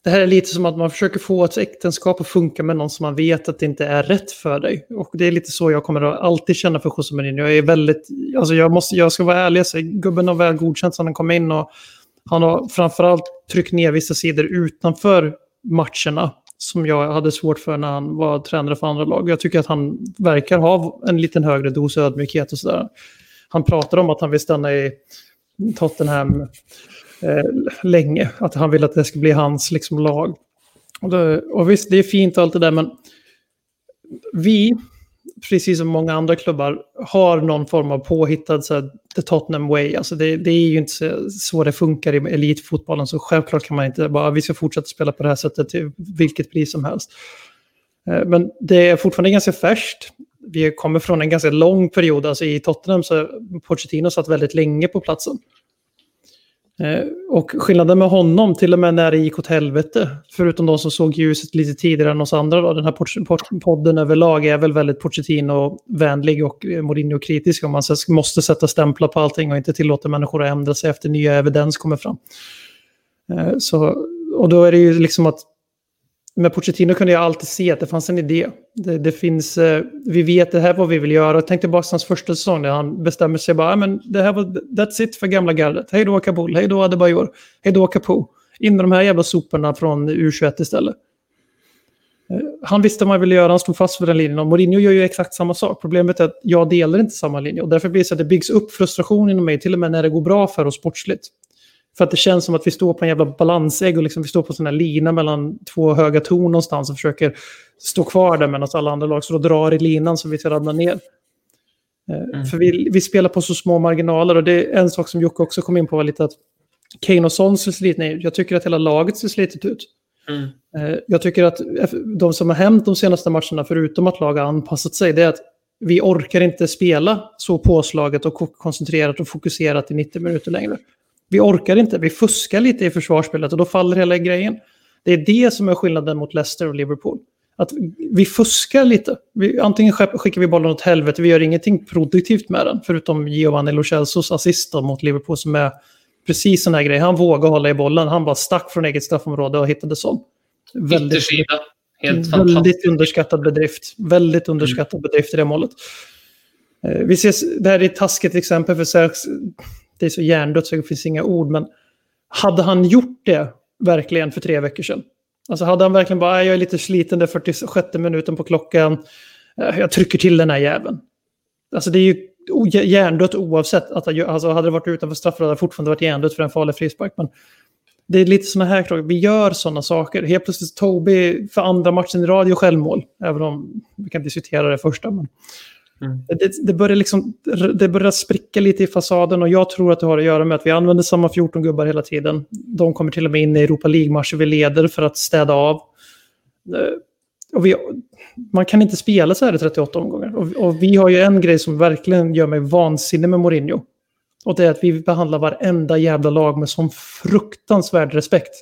Det här är lite som att man försöker få ett äktenskap att funka med någon som man vet att det inte är rätt för dig. Och det är lite så jag kommer att alltid känna för José Mourinho. Jag är väldigt, alltså jag, måste, jag ska vara ärlig, så gubben har väl godkänt sedan han kom in och han har framförallt tryckt ner vissa sidor utanför matcherna som jag hade svårt för när han var tränare för andra lag. Jag tycker att han verkar ha en liten högre dos ödmjukhet och sådär. Han pratar om att han vill stanna i Tottenham eh, länge. Att han vill att det ska bli hans liksom, lag. Och, det, och visst, det är fint och allt det där, men vi, precis som många andra klubbar, har någon form av påhittad så här, the Tottenham way. Alltså det, det är ju inte så, så det funkar i elitfotbollen, så självklart kan man inte bara, ah, vi ska fortsätta spela på det här sättet till vilket pris som helst. Eh, men det är fortfarande ganska färskt. Vi kommer från en ganska lång period, alltså i Tottenham så Pochettino satt väldigt länge på platsen. Eh, och skillnaden med honom, till och med när det gick åt helvete, förutom de som såg ljuset lite tidigare än oss andra, då, den här podden överlag är väl väldigt Pochettino-vänlig och eh, Mourinho-kritisk om man måste sätta stämplar på allting och inte tillåta människor att ändra sig efter nya evidens kommer fram. Eh, så, och då är det ju liksom att med Pochettino kunde jag alltid se att det fanns en idé. Det, det finns, eh, vi vet det här vad vi vill göra. Jag tänkte bara hans första säsong där han bestämmer sig bara, men det här var, that's it för gamla gardet. Hej då Kabul, hej då Adebayor, hej då Capo. In med de här jävla soporna från U21 istället. Eh, han visste vad han ville göra, han stod fast vid den linjen. Och Mourinho gör ju exakt samma sak. Problemet är att jag delar inte samma linje. Och därför blir det så att det byggs upp frustration inom mig, till och med när det går bra för oss sportsligt. För att det känns som att vi står på en jävla balansägg och liksom vi står på en sån här lina mellan två höga torn någonstans och försöker stå kvar där medan alla andra lag så då drar i linan så vi ska ramla ner. Eh, mm. För vi, vi spelar på så små marginaler och det är en sak som Jocke också kom in på var lite att Kane och Son ser slitna ut. Jag tycker att hela laget ser slitet ut. Mm. Eh, jag tycker att de som har hänt de senaste matcherna, förutom att lag har anpassat sig, det är att vi orkar inte spela så påslaget och koncentrerat och fokuserat i 90 minuter längre. Vi orkar inte, vi fuskar lite i försvarsspelet och då faller hela grejen. Det är det som är skillnaden mot Leicester och Liverpool. Att vi fuskar lite. Vi, antingen skickar vi bollen åt helvete, vi gör ingenting produktivt med den. Förutom Giovanni Lo Celsos assist mot Liverpool som är precis sån här grej. Han vågar hålla i bollen, han bara stack från eget straffområde och hittade som. Väldigt, Helt väldigt underskattad bedrift. Väldigt mm. underskattad mm. bedrift i det målet. Eh, vi ser, det här är ett taskigt exempel för det är så hjärndött så det finns inga ord. Men hade han gjort det verkligen för tre veckor sedan? Alltså hade han verkligen bara, äh, jag är lite sliten, det är 46 minuten på klockan, eh, jag trycker till den här jäveln. Alltså det är ju hjärndött oavsett. Att, alltså hade det varit utanför straffområdet hade det fortfarande varit hjärndött för en farlig frispark. Men det är lite sådana här frågor. Vi gör sådana saker. Helt plötsligt Toby för andra matchen i radio självmål. Även om vi kan diskutera det första. Men Mm. Det, det, börjar liksom, det börjar spricka lite i fasaden och jag tror att det har att göra med att vi använder samma 14 gubbar hela tiden. De kommer till och med in i Europa League-matcher vi leder för att städa av. Eh, och vi, man kan inte spela så här i 38 omgångar. Och, och, vi har ju en grej som verkligen gör mig vansinnig med Mourinho. Och det är att vi behandlar varenda jävla lag med sån fruktansvärd respekt.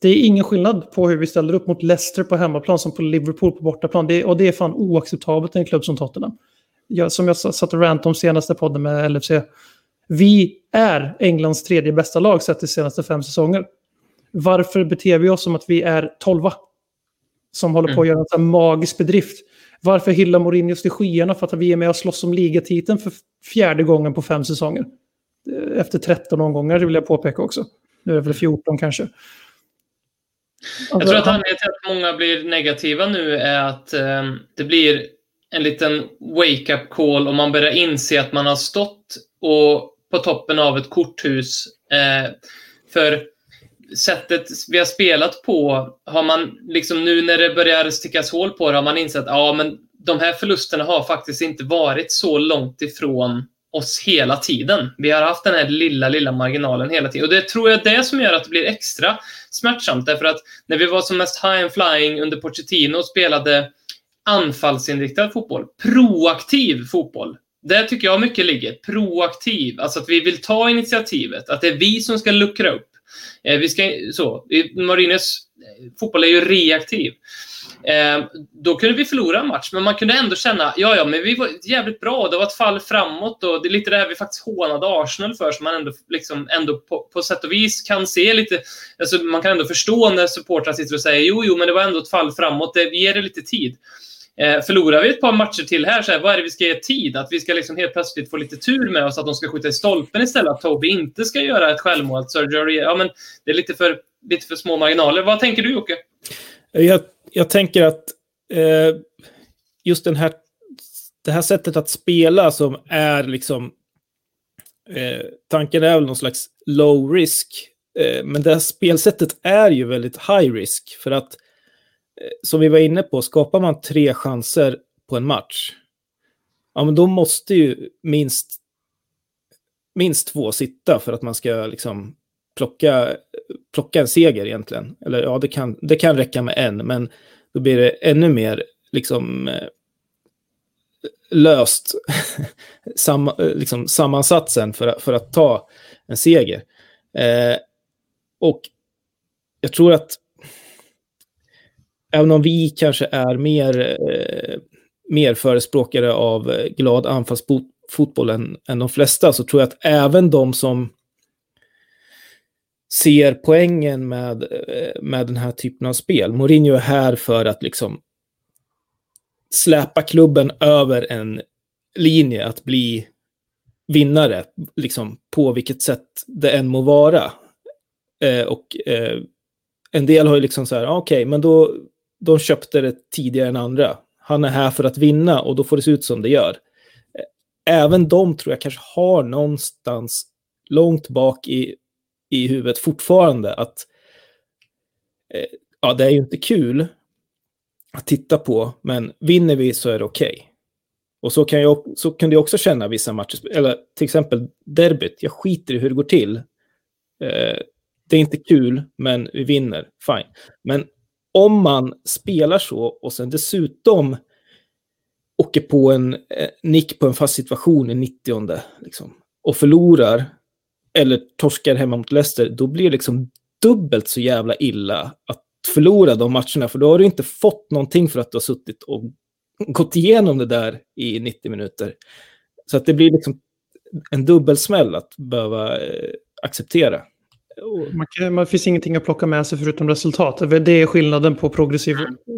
Det är ingen skillnad på hur vi ställer upp mot Leicester på hemmaplan som på Liverpool på bortaplan. Det, och det är fan oacceptabelt i en klubb som Tottenham. Jag, som jag satt och rant om senaste podden med LFC. Vi är Englands tredje bästa lag sett de senaste fem säsonger. Varför beter vi oss som att vi är tolva? Som håller på att göra en magisk bedrift. Varför hyllar Mourinho till skyarna för att vi är med och slåss om ligatiteln för fjärde gången på fem säsonger? Efter 13 omgångar vill jag påpeka också. Nu är det väl 14 kanske. Jag tror att anledningen till att många blir negativa nu är att eh, det blir en liten wake-up call och man börjar inse att man har stått och på toppen av ett korthus. Eh, för sättet vi har spelat på, har man liksom nu när det börjar stickas hål på det, har man insett att ja, men de här förlusterna har faktiskt inte varit så långt ifrån oss hela tiden. Vi har haft den här lilla, lilla marginalen hela tiden. Och det tror jag är det som gör att det blir extra smärtsamt. Därför att när vi var som mest high and flying under Pochettino och spelade anfallsinriktad fotboll, proaktiv fotboll. Där tycker jag mycket ligger. Proaktiv, alltså att vi vill ta initiativet, att det är vi som ska luckra upp. Eh, vi ska, så, Marines eh, fotboll är ju reaktiv. Eh, då kunde vi förlora en match, men man kunde ändå känna, ja, ja, men vi var jävligt bra. Det var ett fall framåt och det är lite det här vi faktiskt hånade Arsenal för, som man ändå, liksom, ändå på, på sätt och vis kan se lite, alltså man kan ändå förstå när supportrar sitter och säger, jo, jo, men det var ändå ett fall framåt, det, ger det lite tid. Eh, förlorar vi ett par matcher till här, så här, vad är det vi ska ge tid? Att vi ska liksom helt plötsligt få lite tur med oss, att de ska skjuta i stolpen istället, att Toby inte ska göra ett självmål, att Sergio ja, men det är lite för, lite för små marginaler. Vad tänker du, Jocke? Jag, jag tänker att eh, just den här, det här sättet att spela som är liksom... Eh, tanken är väl någon slags low risk. Eh, men det här spelsättet är ju väldigt high risk. För att, eh, som vi var inne på, skapar man tre chanser på en match, ja men då måste ju minst, minst två sitta för att man ska liksom plocka, plocka en seger egentligen. Eller ja, det kan, det kan räcka med en, men då blir det ännu mer liksom eh, löst [laughs] sam, eh, liksom, sammansatsen för, för att ta en seger. Eh, och jag tror att även om vi kanske är mer, eh, mer förespråkare av eh, glad anfallsfotboll än, än de flesta, så tror jag att även de som ser poängen med, eh, med den här typen av spel. Mourinho är här för att liksom släpa klubben över en linje att bli vinnare, liksom på vilket sätt det än må vara. Eh, och eh, en del har ju liksom så här, ah, okej, okay, men då, de köpte det tidigare än andra. Han är här för att vinna och då får det se ut som det gör. Även de tror jag kanske har någonstans långt bak i i huvudet fortfarande att eh, ja, det är ju inte kul att titta på, men vinner vi så är det okej. Okay. Och så, kan jag, så kunde jag också känna vissa matcher, eller till exempel derbyt, jag skiter i hur det går till. Eh, det är inte kul, men vi vinner, fine. Men om man spelar så och sen dessutom åker på en eh, nick på en fast situation i 90 liksom, och förlorar eller torskar hemma mot Leicester, då blir det liksom dubbelt så jävla illa att förlora de matcherna. För då har du inte fått någonting för att du har suttit och gått igenom det där i 90 minuter. Så att det blir liksom en dubbelsmäll att behöva eh, acceptera. Man, kan, man finns ingenting att plocka med sig förutom resultat. Det är skillnaden på progressiv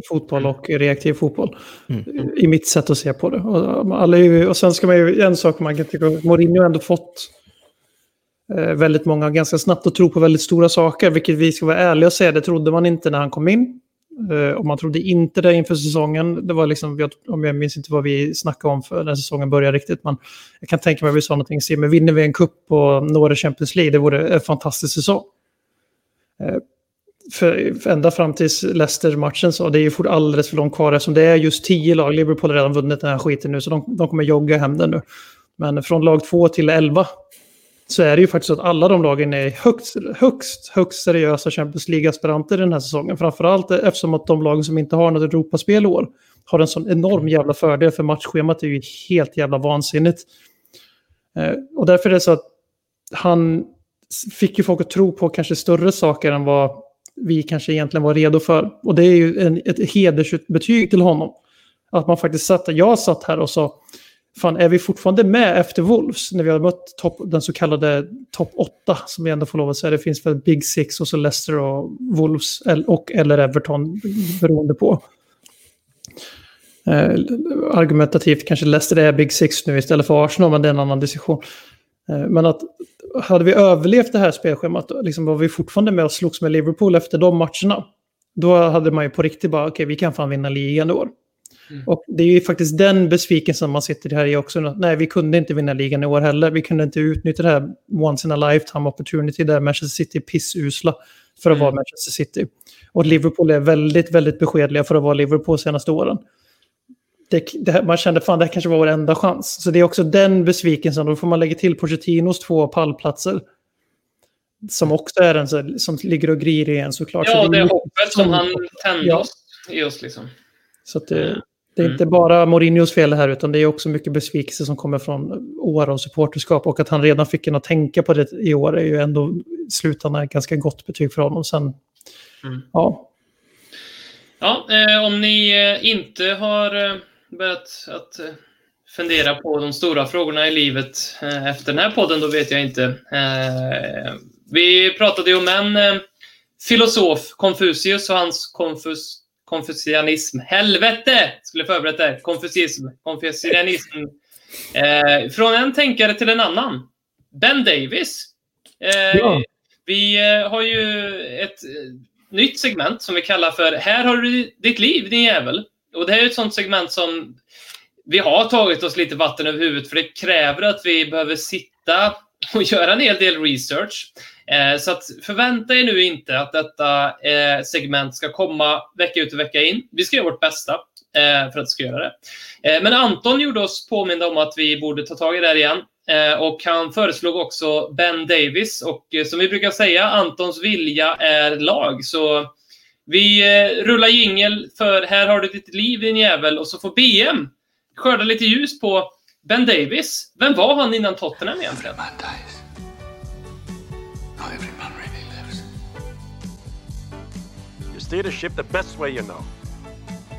fotboll och reaktiv fotboll. Mm. I mitt sätt att se på det. Och, alla ju, och sen ska man ju, en sak man kan tycka, Mourinho har ändå fått Eh, väldigt många ganska snabbt och tro på väldigt stora saker, vilket vi ska vara ärliga och säga, det trodde man inte när han kom in. Eh, och man trodde inte det inför säsongen. Det var liksom, om jag minns inte vad vi snackade om för när säsongen började riktigt, men jag kan tänka mig att vi sa någonting, se, men vinner vi en cup och når Champions League, det vore en fantastisk säsong. Eh, för, för ända fram till Leicester-matchen så det är ju alldeles för långt kvar eftersom det är just tio lag. Liverpool har redan vunnit den här skiten nu så de, de kommer jogga hem den nu. Men från lag två till elva så är det ju faktiskt så att alla de lagen är högst, högst, högst seriösa Champions League-aspiranter den här säsongen. Framförallt eftersom att de lagen som inte har något Europaspel i år har en sån enorm jävla fördel för matchschemat är ju helt jävla vansinnigt. Eh, och därför är det så att han fick ju folk att tro på kanske större saker än vad vi kanske egentligen var redo för. Och det är ju en, ett hedersbetyg till honom. Att man faktiskt satt, jag satt här och sa, fan är vi fortfarande med efter Wolves när vi har mött top, den så kallade topp 8 som vi ändå får lov att säga. Det finns väl Big Six och så Leicester och Wolves och eller Everton beroende på. Eh, argumentativt kanske Leicester är Big Six nu istället för Arsenal, men det är en annan diskussion. Eh, men att hade vi överlevt det här spelschemat, liksom var vi fortfarande med och slogs med Liverpool efter de matcherna, då hade man ju på riktigt bara, okej, okay, vi kan fan vinna ligan i år. Mm. Och det är ju faktiskt den besvikelsen man sitter här i också. Nej, vi kunde inte vinna ligan i år heller. Vi kunde inte utnyttja det här once in a lifetime opportunity där Manchester City är pissusla för att mm. vara Manchester City. Och Liverpool är väldigt, väldigt beskedliga för att vara Liverpool senaste åren det, det, man kände fan det här kanske var vår enda chans. Så det är också den besvikelsen. Då får man lägga till Pochettinos två pallplatser. Som också är en som ligger och grir i en såklart. Ja, så det är hoppet som han tände ja. i oss. Liksom. Så det, det, är mm. inte bara Mourinhos fel här, utan det är också mycket besvikelse som kommer från år av supporterskap. Och att han redan fick en att tänka på det i år är ju ändå slutande ganska gott betyg för honom. Sen, mm. ja. Ja, eh, om ni eh, inte har eh börjat att eh, fundera på de stora frågorna i livet eh, efter den här podden, då vet jag inte. Eh, vi pratade ju om en filosof, Konfucius och hans konfus, konfucianism. Helvete! Skulle förberett det. Konfucianism. Konfucianism. Från en tänkare till en annan. Ben Davis. Ja. Vi har ju ett nytt segment som vi kallar för Här har du ditt liv, din jävel. Och det här är ett sånt segment som vi har tagit oss lite vatten över huvudet för det kräver att vi behöver sitta och göra en hel del research. Eh, så att förvänta er nu inte att detta eh, segment ska komma vecka ut och vecka in. Vi ska göra vårt bästa eh, för att det ska göra det. Men Anton gjorde oss påminna om att vi borde ta tag i det här igen. Och han föreslog också Ben Davis och som vi brukar säga, Antons vilja är lag. Så vi rullar jingel för Här har du ditt liv din jävel och så får BM skörda lite ljus på Ben Davis. Vem var han innan Tottenham egentligen? You steer the ship the best way you know.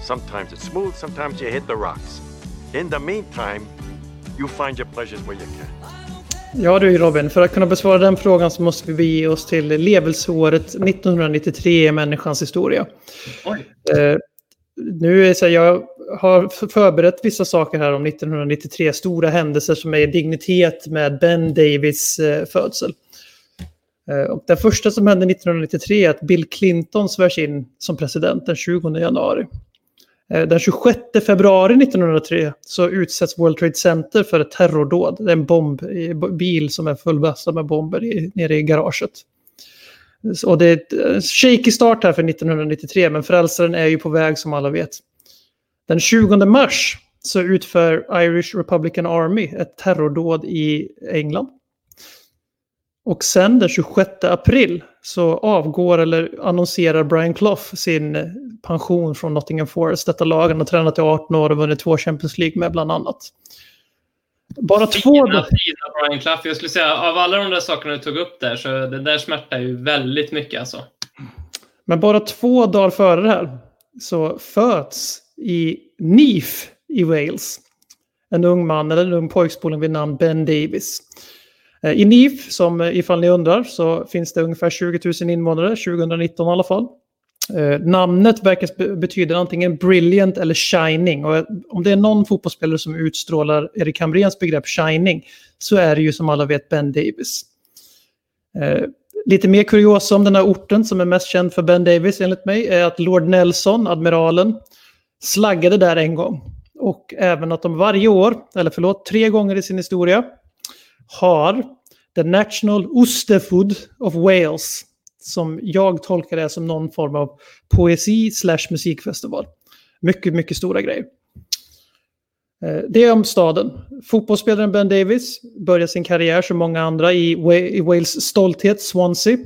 Sometimes it's smooth, sometimes you hit the rocks. In the meantime, you find your pleasures where you can. Ja du Robin, för att kunna besvara den frågan så måste vi bege oss till levelsåret 1993 i människans historia. Eh, nu är så här, jag har förberett vissa saker här om 1993, stora händelser som är dignitet med Ben Davis eh, födsel. Eh, och det första som hände 1993 är att Bill Clinton svärs in som president den 20 januari. Eh, den 26 februari 1903 så utsätts World Trade Center för ett terrordåd. Det är en bomb, bil som är fullbastad med bomber i, nere i garaget. Och det är en eh, shaky start här för 1993, men frälsaren är ju på väg som alla vet. Den 20 mars så utför Irish Republican Army ett terrordåd i England. Och sen den 26 april så avgår eller annonserar Brian Clough sin pension från Nottingham Forest. Detta lag han har tränat i 18 år och vunnit två Champions League med bland annat. Bara två... Fina, fina Brian Clough. Jag skulle säga av alla de där sakerna du tog upp där så det där smärtar ju väldigt mycket alltså. Men bara två dagar före det här så föds i Neath i Wales en ung man, eller en ung pojkspoling vid namn Ben Davis. Eh, I NIF, som eh, ifall ni undrar, så finns det ungefär 20 000 invånare, 2019 i alla fall. Eh, namnet verkar betyda antingen brilliant eller shining. Och eh, om det är någon fotbollsspelare som utstrålar Erik Hamréns begrepp shining så är det ju som alla vet Ben Davis. lite mer kuriosa om den här orten som är mest känd för Ben Davis enligt mig är att Lord Nelson, admiralen, slaggade där en gång. Och även att de varje år, eller förlåt, tre gånger i sin historia har The National Osterfood of Wales som jag tolkar det som någon form av poesi slash musikfestival. Mycket, mycket stora grejer. Eh, det är om staden. Fotbollsspelaren Ben Davis börjar sin karriär som många andra i Wales stolthet, Swansea.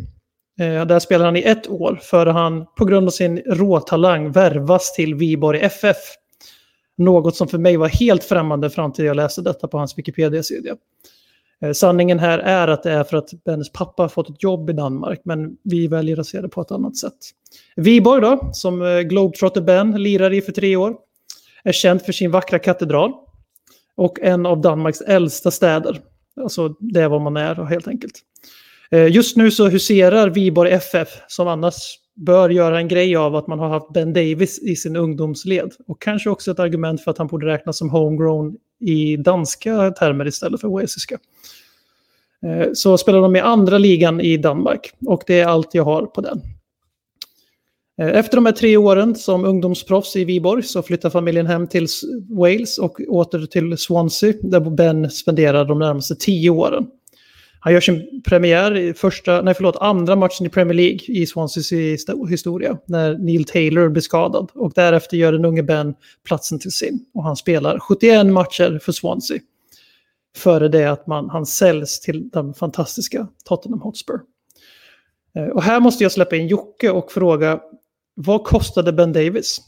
Eh, där spelar han i ett år före han på grund av sin råtalang värvas till Viborg FF. Något som för mig var helt främmande fram till jag läste detta på hans Wikipedia-sida. Eh, sanningen här är att det är för att hennes pappa har fått ett jobb i Danmark, men vi väljer att se det på ett annat sätt. Viborg då, som eh, Globetrotter Ben lirar i för tre år, är känd för sin vackra katedral och en av Danmarks äldsta städer. Alltså det är vad man är helt enkelt. Eh, just nu så huserar Viborg FF, som annars bör göra en grej av att man har haft Ben Davis i sin ungdomsled. Och kanske också ett argument för att han borde räknas som homegrown i danska termer istället för walesiska. Eh, så spelar de i andra ligan i Danmark och det är allt jag har på den. Eh, efter de här tre åren som ungdomsproffs i Viborg så flyttar familjen hem till Wales och åter till Swansea där Ben spenderar de närmaste tio åren. Han gör sin premiär i första, nej förlåt, andra matchen i Premier League i Swanseas historia när Neil Taylor blir skadad. Och därefter gör den unge Ben platsen till sin. Och han spelar 71 matcher för Swansea. Före det att man, han säljs till den fantastiska Tottenham Hotspur. Eh, och här måste jag släppa in Jocke och fråga, vad kostade Ben Davis?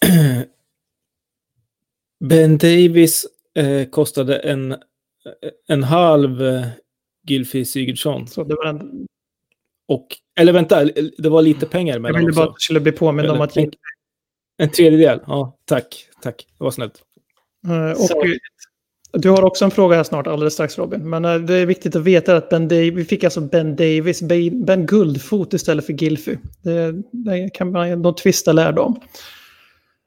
[clears throat] Ben Davis eh, kostade en, en halv eh, Gylfi Sigurdsson. Så det var en... Och, eller vänta, det var lite pengar mellan Jag ville bara att du skulle bli påmind om att... En, en tredjedel, ja tack, tack, det var snällt. Uh, och Så. du har också en fråga här snart, alldeles strax Robin. Men uh, det är viktigt att veta att Ben Davis, vi fick alltså Ben Davis, Ben, ben Guldfot istället för Gilfy. Det, det kan man nog tvista lärdom.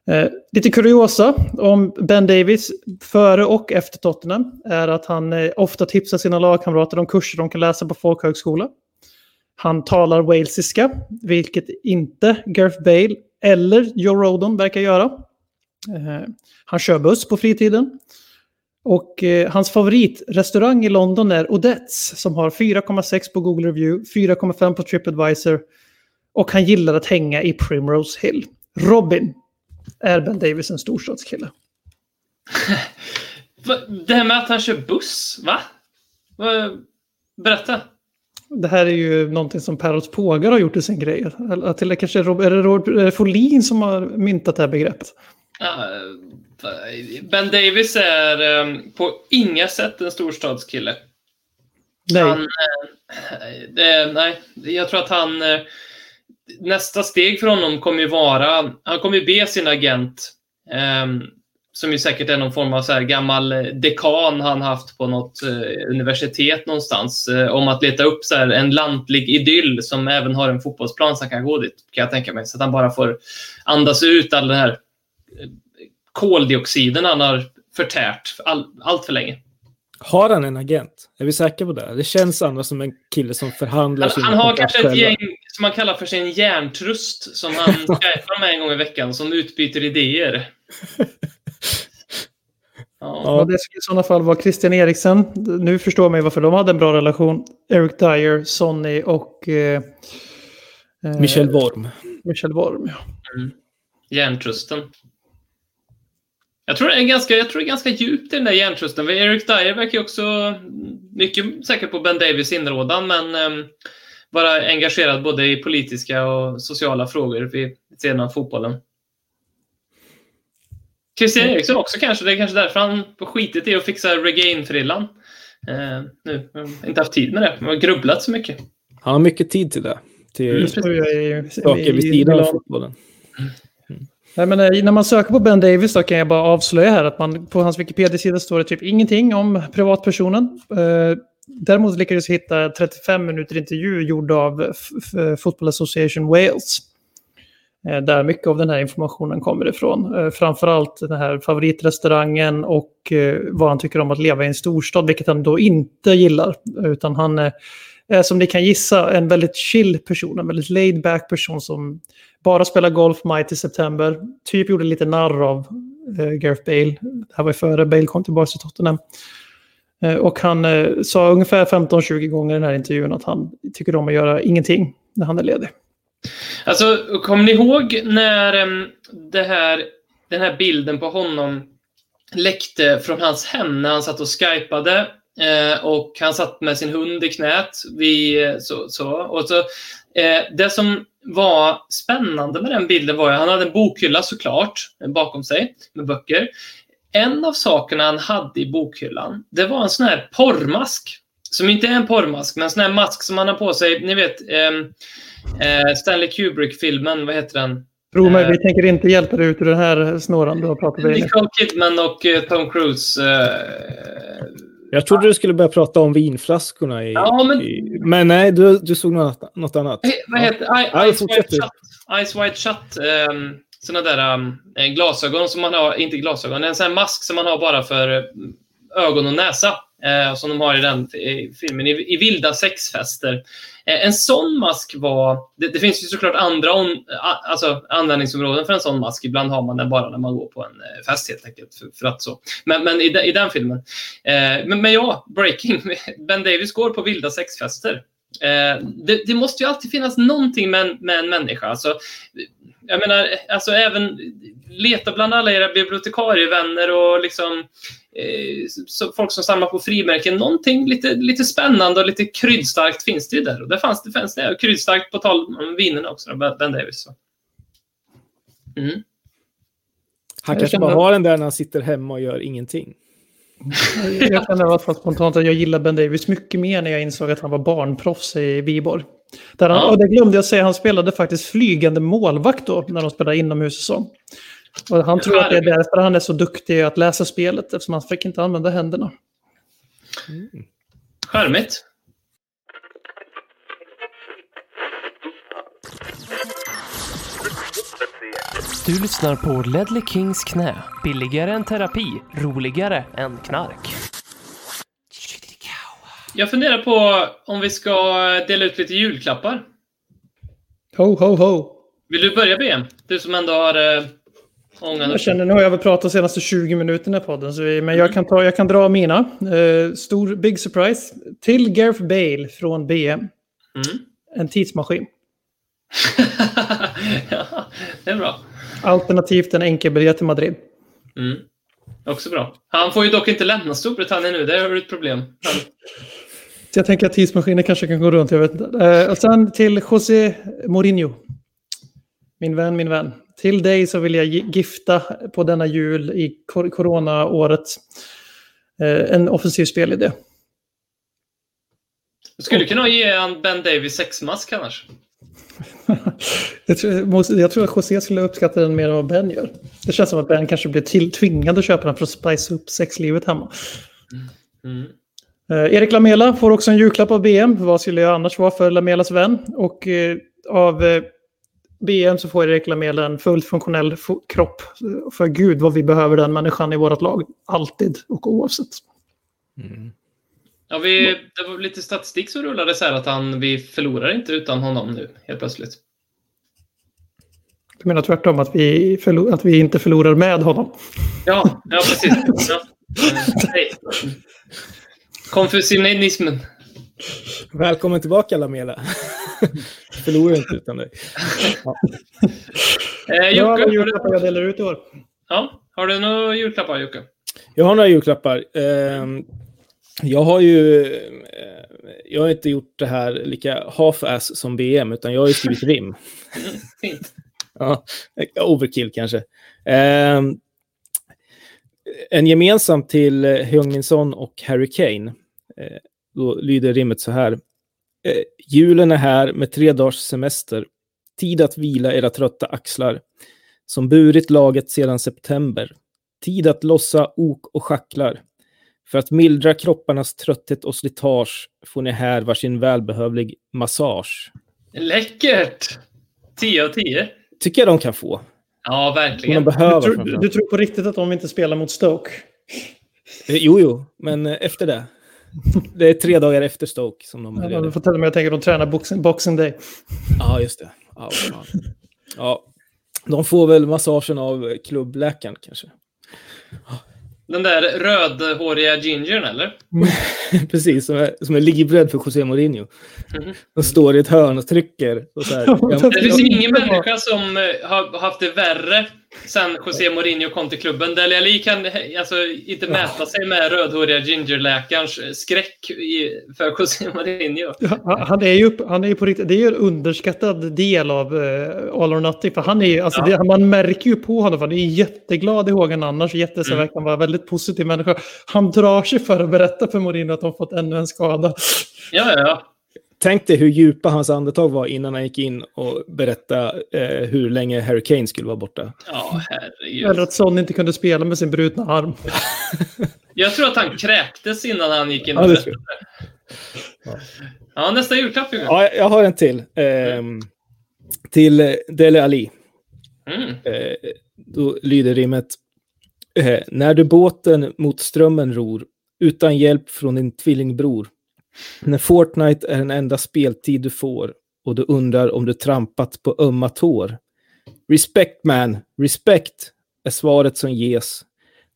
Eh, lite kuriosa om Ben Davis före och efter Tottenham är att han eh, ofta tipsar sina lagkamrater om kurser de kan läsa på folkhögskola. Han talar walesiska, vilket inte Gareth Bale eller Joe Rodon verkar göra. Eh, han kör buss på fritiden. Och eh, hans favoritrestaurang i London är Odets som har 4,6 på Google Review, 4,5 på Tripadvisor och han gillar att hänga i Primrose Hill. Robin, är Ben Davis en storstadskille? [laughs] det här med att han kör buss, va? Berätta. Det här är ju någonting som Perros Pågar har gjort i sin grej. Till det kanske är, det Robert Folin som har myntat det här begreppet? ben Davis är um, på inga sätt en storstadskille. Nej. Han, uh, nej, jag tror att han... Nästa steg för honom kommer ju vara, han kommer ju be sin agent, eh, som ju säkert är någon form av så här gammal eh, dekan han haft på något eh, universitet någonstans, eh, om att leta upp så en lantlig idyll som även har en fotbollsplan som kan gå dit, kan jag tänka mig. Så att han bara får andas ut all den här eh, koldioxiden han har förtärt all, allt för länge. Har han en agent? Är vi säkra på det? Det känns annars som en kille som förhandlar Han, han har kanske ett gäng som han kallar för sin järntrust som han [laughs] skypar med en gång i veckan som utbyter idéer. [laughs] Ja. ja. det skulle i sådana fall vara Christian Eriksen. Nu förstår man ju varför de hade en bra relation. Eric Dyer, Sonny och... Eh, eh Michel Worm. Michel Worm, ja. Mm. Järntrusten. Jag tror, det är ganska, jag tror det är ganska djupt i den där järntrusten. Eric Dyer verkar ju också mycket säkert på Ben Davis inrådan, men eh, vara engagerad både i politiska och sociala frågor vid sidan av fotbollen. Christian mm. Eriksson också kanske. Det är kanske därför han skitit i att fixa regain-frillan. Eh, nu. Inte haft tid med det. Han har grubblat så mycket. Han har mycket tid till det. Till mm. saker vid sidan av fotbollen. Nej, men eh, när man söker på Ben Davis då kan jag bara avslöja här att man, på hans Wikipedia-sida står det typ ingenting om privatpersonen. Eh, Däremot lyckades jag hitta 35 minuter intervju gjord av Football Association Wales. Eh, där mycket av den här informationen kommer ifrån. Eh, framförallt den här favoritrestaurangen och eh, vad han tycker om att leva i en storstad, vilket han då inte gillar. Utan han är, Eh, som ni kan gissa, en väldigt chill person, en väldigt laid back person som bara spelar golf maj till september. Typ gjorde lite narr av eh, Gareth Bale. Det här var före Bale kom tillbaka till Tottenham. Eh, och han eh, sa ungefär 15-20 gånger i den här intervjun att han tycker om att göra ingenting när han är ledig. Alltså, kommer ni ihåg när det här, den här bilden på honom läckte från hans hem när han satt och skypade eh, och han satt med sin hund i knät. Vi, så, så. Och så det som var spännande med den bilden var att han hade en bokhylla såklart bakom sig med böcker. en av sakerna han hade i bokhyllan, det var en sån här porrmask. Som inte är en porrmask, men en sån här mask som han har på sig. Ni vet, ehm, eh, Stanley Kubrick-filmen, vad heter den? Tro mig, Eh. vi tänker inte hjälpa dig ut ur den här snåran du har pratat med. Nicole Kidman och eh, Tom Cruise. Jag trodde du skulle börja prata om vinflaskorna. I, Ja, men- i, men nej, du, du såg något, något annat. Eh, Vad heter I, Ja, Ice, fortsätt White. Shut? Ice White Shut. Um, såna där um, glasögon som man har, inte glasögon, en sån här mask som man har bara för eh, ögon och näsa. Eh, som de har i den i filmen, i, i vilda sexfester. Eh, en sån mask var... Det, det finns ju såklart andra on, alltså, användningsområden för en sån mask. Ibland har man den bara när man går på en eh, fest helt enkelt. För, för att så. Men, men i, de, i den filmen. Eh, men, men ja, Breaking. [laughs] Ben Davis går på vilda sexfester. Eh, det, det måste ju alltid finnas någonting med en, med en människa. Alltså, jag menar, alltså även leta bland alla era bibliotekarievänner och liksom, eh, så, folk som samlar på frimärken. Någonting lite, lite spännande och lite kryddstarkt finns det ju där. Och det fanns det, fanns det. Och kryddstarkt på tal om vinerna också, Ben Davis. Så. Mm. Han kanske bara har den där när han sitter hemma och gör ingenting. Jag känner i alla fall spontant att jag gillar Ben Davis mycket mer när jag insåg att han var barnproffs i Viborg. Där han, Ja. och det glömde jag säga, han spelade faktiskt flygande målvakt då när de spelade inomhus och så. Och han tror att det är därför han är så duktig att läsa spelet, eftersom han fick inte använda händerna. Charmigt. Du lyssnar på Ledley Kings knä. Billigare än terapi, roligare än knark. Jag funderar på om vi ska dela ut lite julklappar. Ho, ho, ho. Vill du börja BM? Du som ändå har eh, ångan Jag känner, nu har jag väl pratat de senaste 20 minuterna på podden, så vi, men jag kan, ta, jag kan dra mina. Eh, stor, big surprise. Till Gareth Bale från BM. Mm. En tidsmaskin. [laughs] ja, det är bra. Alternativt en enkelbiljett till Madrid. Mm. Också bra. Han får ju dock inte lämna Storbritannien nu. Där har du ett problem. Han... [laughs] Så jag tänker att tidsmaskiner kanske kan gå runt, jag vet inte. Eh, och sen till José Mourinho. Min vän, min vän. Till dig så vill jag gi- gifta på denna jul i kor- coronaåret. Eh, en offensiv spelidé. Du skulle kunna ge han Ben Davis sexmask annars. [laughs] jag, tror, måste- jag tror att José skulle uppskatta den mer än vad Ben gör. Det känns som att Ben kanske blir till, tvingad att köpa den för att spice upp sexlivet hemma. Mm. Eh, Erik Lamela får också en julklapp av BM. Vad skulle jag annars vara för Lamelas vän? Och eh, av eh, BM så får Erik Lamela en fullt funktionell fo- kropp. För gud vad vi behöver den människan i vårt lag. Alltid och oavsett. Ja, vi, det var lite statistik som rullade så här att han, vi förlorar inte utan honom nu helt plötsligt. Jag menar tvärtom att vi, förlo- att vi inte förlorar med honom. Ja, ja precis. Ja. [laughs] Eh, hej. Konfucianismen. Välkommen tillbaka Lamela. Förlorar inte utan dig. Eh, Ja, Jocke, vad har julklappar jag delar ut i år. ja, har du några julklappar Jocke? Jag har några julklappar. Ehm, Jag har ju eh, jag har inte gjort det här lika half-ass som BM, utan jag har ju skrivit rim. [laughs] Fint. Ja, overkill kanske. Ehm, en gemensam till eh, Heung-Min Son och Harry Kane. Eh, då lyder rimmet så här. Eh, julen är här med tre dagars semester. Tid att vila era trötta axlar. Som burit laget sedan september. Tid att lossa ok och schacklar. För att mildra kropparnas trötthet och slitage får ni här varsin välbehövlig massage. Läckert! 10 av 10. Tycker jag de kan få. Ja, Som de verkligen. behöver. Du tror, du tror på riktigt att de inte spelar mot Stoke? Eh, Jo, jo, men efter det. Det är tre dagar efter Stoke som de är Ja, du får tella mig, jag tänker att de tränar boxing, boxing Day. Ja, just det. Ja, ja, de får väl massagen av klubbläkaren kanske. Den där rödhåriga gingern, eller? [laughs] Precis, som är, som är livrädd för José Mourinho. Mhm. De står i ett hörn och trycker. Och så här, [laughs] Det finns ingen människa som eh, har haft det värre sen José Mourinho kom till klubben. Dele Alli kan alltså, inte mäta sig med rödhåriga gingerläkarens skräck i, för José Mourinho. Ja, han är ju, han är ju på riktigt, det är ju en underskattad del av uh, All or Nothing. För han är, alltså Ja. det, man märker ju på honom, för han är jätteglad i hågen annars. Jätteså Mm. verkar vara väldigt positiv människa. Han drar sig för att berätta för Mourinho att de fått ännu en skada. Ja, ja, ja. Tänk dig hur djupa hans andetag var innan han gick in och berättade eh, hur länge Harry Kane skulle vara borta. Ja, herregud. Eller att Son inte kunde spela med sin brutna arm. [laughs] Jag tror att han kräktes innan han gick in och Ja, det berättade. tror Ja, nästa julklapp. Ja, jag har en till. Ehm, till eh, Dele Ali. Mm. Eh, då lyder rimmet. Eh, när du båten mot strömmen ror, utan hjälp från din tvillingbror. När Fortnite är den enda speltid du får och du undrar om du trampat på ömma tår. Respect man, respect är svaret som ges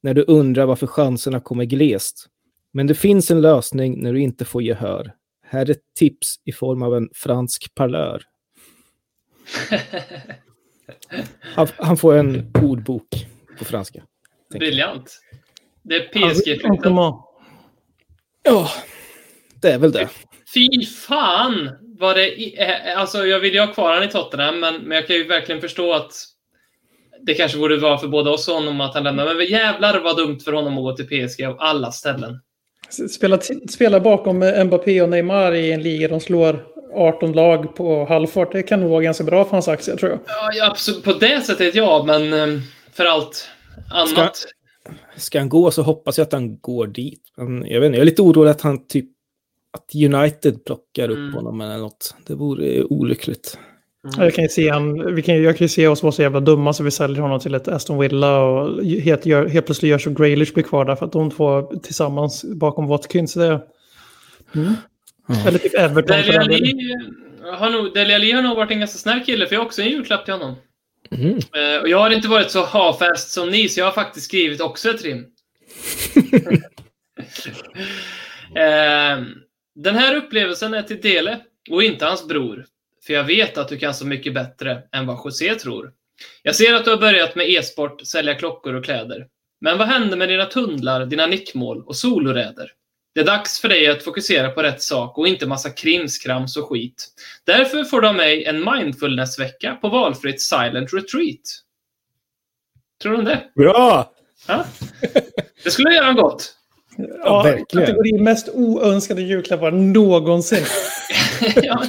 när du undrar varför chanserna kommer glest. Men det finns en lösning när du inte får gehör. Här är ett tips i form av en fransk parlör. [laughs] Han, han får en ordbok på franska. Briljant. Det är. Antoman. Ja, det är väl det. Fy fan! Vad det i- eh, alltså, jag vill ju ha kvar han i Tottenham, men, men jag kan ju verkligen förstå att det kanske borde vara för både oss och honom att han lämnar. Men jävlar vad dumt för honom att gå till PSG av alla ställen. Spela, spela bakom eh, Mbappé och Neymar i en liga de slår 18 lag på halvfart. Det kan nog vara ganska bra för hans aktier tror jag. Ja, ja, absolut. På det sättet ja, men eh, för allt annat. Ska han gå så hoppas jag att han går dit. Jag, vet inte, jag är lite orolig att han typ att United plockar upp Mm. honom eller något. Det vore olyckligt. Jag kan ju se han, vi kan, jag kan ju se oss vara så jävla dumma så vi säljer honom till ett Aston Villa och helt, gör, helt plötsligt gör så Graylish blir kvar där för att de två tillsammans bakom Watkins. Det, mm. Eller typ Everton för Dele. Alli har, nog, Dele Alli har nog varit en ganska snäll kille, för jag har också en julklapp till honom. Mm. Eh, och jag har inte varit så half-assed som ni, så jag har faktiskt skrivit också ett rim. [laughs] [laughs] Eh, den här upplevelsen är till Dele och inte hans bror. För jag vet att du kan så mycket bättre än vad José tror. Jag ser att du har börjat med e-sport, sälja klockor och kläder. Men vad hände med dina tunnlar, dina nickmål och soloräder? Det är dags för dig att fokusera på rätt sak och inte massa krimskrams och skit. Därför får du av mig en mindfulness-vecka på valfritt silent retreat. Tror du det? Bra! Ja? Det skulle göra gott. Ja, verkligen. Kategori mest oönskade julklappar någonsin. [laughs] ja.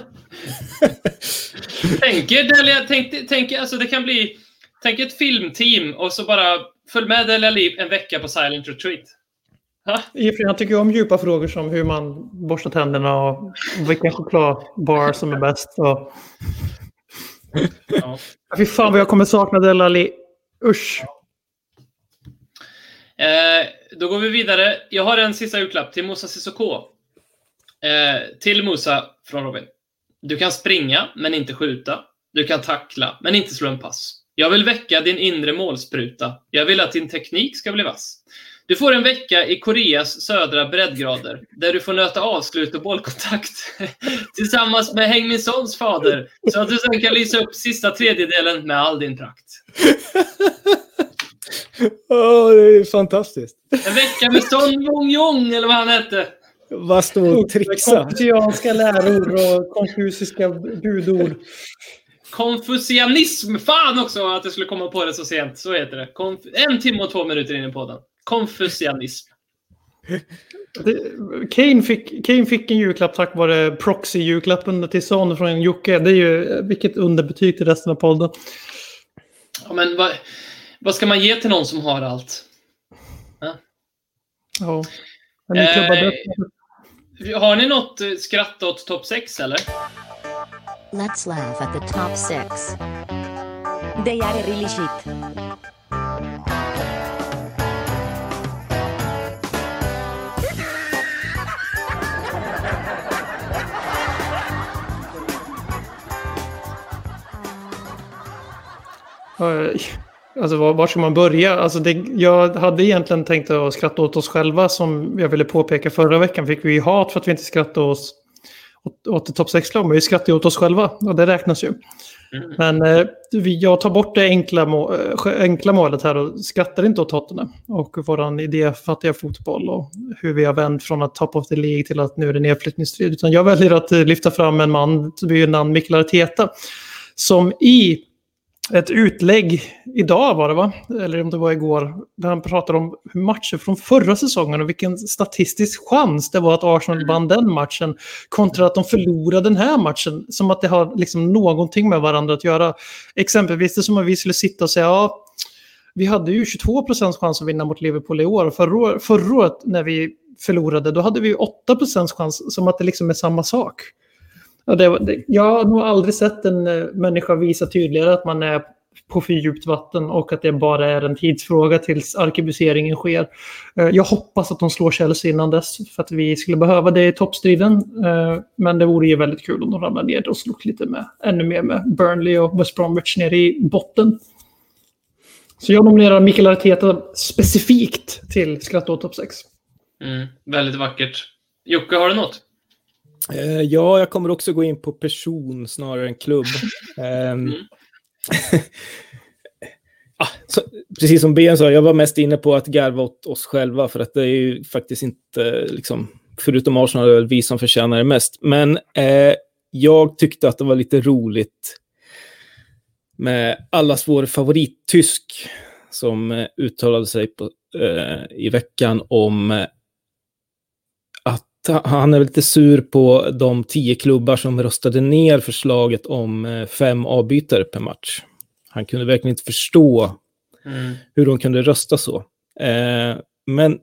Tänk er, Delia, tänk, tänk, alltså det kan bli... Tänk ett filmteam och så bara följ med Delia Liv en vecka på silent retreat. Han tycker om djupa frågor som hur man borstar tänderna och vilken chokladbar som är bäst. Och... Ja. Fy fan vad jag kommer sakna Dele Alli. Usch. Eh, då går vi vidare. Jag har en sista julklapp till Musa Sissoko. Eh, till Musa från Robin. Du kan springa, men inte skjuta. Du kan tackla, men inte slå en pass. Jag vill väcka din inre målspruta. Jag vill att din teknik ska bli vass. Du får en vecka i Koreas södra breddgrader, där du får nöta avslut och bollkontakt [laughs] tillsammans med Häng Min Sons fader, så att du sen kan lysa upp sista tredjedelen med all din prakt. [laughs] [laughs] Åh, det är fantastiskt. En vecka med Son Wong Yong, eller vad han hette. Vad står och trixa? Konfucianska läror och konfuciska budord. Konfucianism! Fan också att jag skulle komma på det så sent. Så heter det. Konf en timme och två minuter in i podden. Konfucianism. Det- Kane fick, Kane fick en julklapp tack vare proxy-julklappen till Son från Jocke. Det är ju vilket underbetyg till resten av podden. Ja, men vad, vad ska man ge till någon som har allt? Ja. Klubba Eh. Har ni något eh, skratt åt topp 6 eller? Let's laugh at the top six. They are really shit. Eh, Alltså var, var ska man börja? Alltså det, jag hade egentligen tänkt att skratta åt oss själva som jag ville påpeka förra veckan. Fick vi ju hat för att vi inte skrattade oss, åt, åt topp 6-lag. Men vi skrattar åt oss själva och det räknas ju. Mm. Men eh, jag tar bort det enkla, må, eh, enkla målet här och skrattar inte åt Tottenham. Och vår idéfattiga fotboll och hur vi har vänt från att top of the League till att nu är det nedflyttningsstrid. Utan jag väljer att eh, lyfta fram en man, ju namn Mikael Arteta, som i ett utlägg idag var det va? Eller om det var igår. Där han pratade om matcher från förra säsongen och vilken statistisk chans det var att Arsenal vann den matchen. Kontra att de förlorade den här matchen. Som att det har liksom någonting med varandra att göra. Exempelvis det som att vi skulle sitta och säga ja, vi hade ju 22 procents chans att vinna mot Liverpool i år. Förra, förra året när vi förlorade då hade vi 8 procents chans. Som att det liksom är samma sak. Ja, det, det, jag har nog aldrig sett en eh, människa visa tydligare att man är på för djupt vatten och att det bara är en tidsfråga tills arkebuseringen sker. Eh, jag hoppas att de slår Chelsea innan dess för att vi skulle behöva det i toppstriden. Eh, men det vore ju väldigt kul om de ramlar ner och slog lite med, ännu mer med Burnley och West Bromwich nere i botten. Så jag nominerar Mikael Arteta specifikt till Skratt åt topp 6. Mm, väldigt vackert. Jocke, har du något? Eh, ja, jag kommer också gå in på person snarare än klubb. [laughs] Mm. [laughs] ah, så, precis som Ben sa, jag var mest inne på att garva åt oss själva för att det är ju faktiskt inte, liksom, förutom Arsenal, är det vi som förtjänar det mest. Men eh, jag tyckte att det var lite roligt med allas vår favorittysk som eh, uttalade sig på, eh, i veckan om eh, han är lite sur på de tio klubbar som röstade ner förslaget om eh, fem avbytare per match. Han kunde verkligen inte förstå mm. hur de kunde rösta så. Eh, men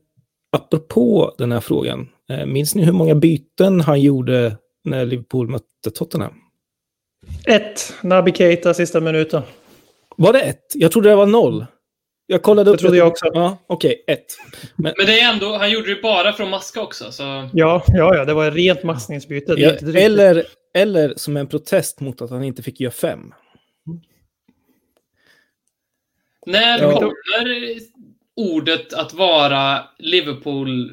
apropå den här frågan, eh, minns ni hur många byten han gjorde när Liverpool mötte Tottenham? Ett. Naby Keita sista minuten. Var det ett? Jag trodde det var noll. Jag kollade upp. Det trodde jag också. Ja, Okej, okay, ett. Men, Men, det är ändå, han gjorde det bara att maska också. Så... Ja, ja, ja, det var ett rent maskningsbyte. Ja, eller, eller som en protest mot att han inte fick göra fem. När ja. kommer ordet att vara Liverpool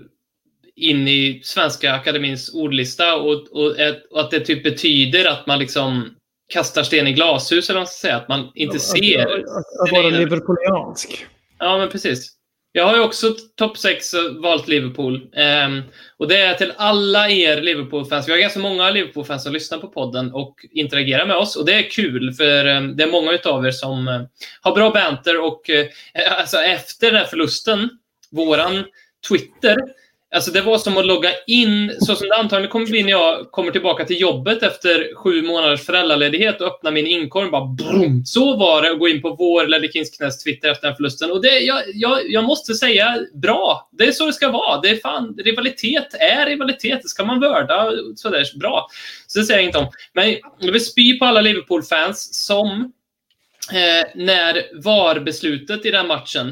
in i Svenska Akademins ordlista och, och, och, att det typ betyder att man liksom kastar sten i glashus, eller vad man ska säga. Att man inte ser. Att, att vara liverpooliansk. Ja, men precis. Jag har ju också topp 6 valt Liverpool. Um, och det är till alla er Liverpool-fans. Vi har ganska många Liverpool-fans som lyssnar på podden och interagerar med oss. Och det är kul, för um, det är många av er som uh, har bra banter. Och uh, alltså, efter den här förlusten, våran Twitter, Alltså det var som att logga in, så som det antagligen kommer bli när jag kommer tillbaka till jobbet efter sju månaders föräldraledighet och öppnar min inkorg. Bara brum, Så var det att gå in på vår Ledley Kings Twitter efter den förlusten. Och det, jag, jag, jag måste säga, bra. Det är så det ska vara. Det är fan, rivalitet är rivalitet. Det ska man vörda sådär bra. Så det säger jag inte om. Men jag vill spy på alla Liverpool-fans som Eh, när VAR-beslutet i den matchen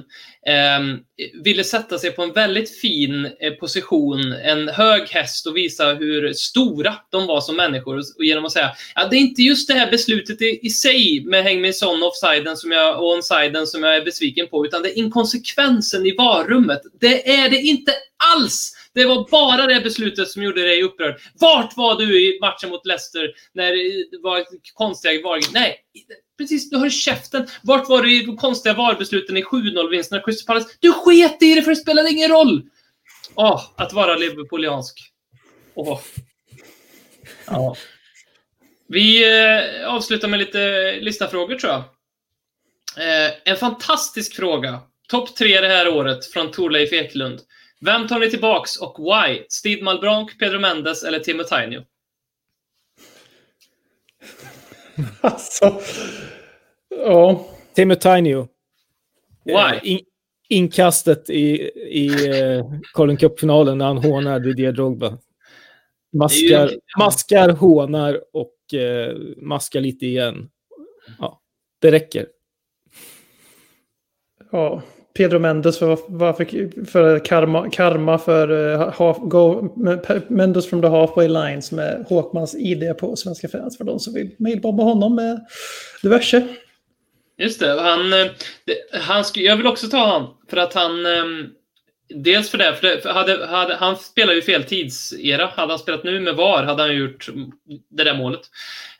eh, ville sätta sig på en väldigt fin eh, position, en hög häst och visa hur stora de var som människor och genom att säga att det är inte just det här beslutet i, i sig med Häng med sån offsiden som jag, och onsiden som jag är besviken på, utan det är inkonsekvensen i VAR-rummet. Det är det inte alls! Det var bara det beslutet som gjorde dig upprörd. Vart var du i matchen mot Leicester när det var konstiga VAR? Nej, precis, du har käften. Vart var du i de konstiga VAR-besluten i 7-0-vinsten i Crystal Palace? Du sket i det för det spelade ingen roll! Åh, oh, att vara liverpooliansk. Åh. Oh. Ja. Vi eh, avslutar med lite listafrågor tror jag. Eh, en fantastisk fråga. Topp tre det här året från Torleif Eklund. Vem tar ni tillbaks och why? Steve Malbranc, Pedro Mendes eller Timo Tainio? [laughs] alltså, ja. Timo Tainio. Why? Eh, in, inkastet i, i uh, Colin Cup-finalen när han hånar Didier Drogba. Maskar, ju... maskar hånar och uh, maskar lite igen. Ja, det räcker. Ja, Pedro Mendes för, för, för karma, karma för eh, uh, half, go, Mendes from the halfway line som är Håkmans ID på Svenska fans för de som vill mailbomba honom med diverse. Just det, han, eh, det, han jag vill också ta honom för att han ehm, dels för det, för, det, för hade, hade, han spelar ju fel tidsera. Hade han spelat nu med VAR hade han gjort det där målet.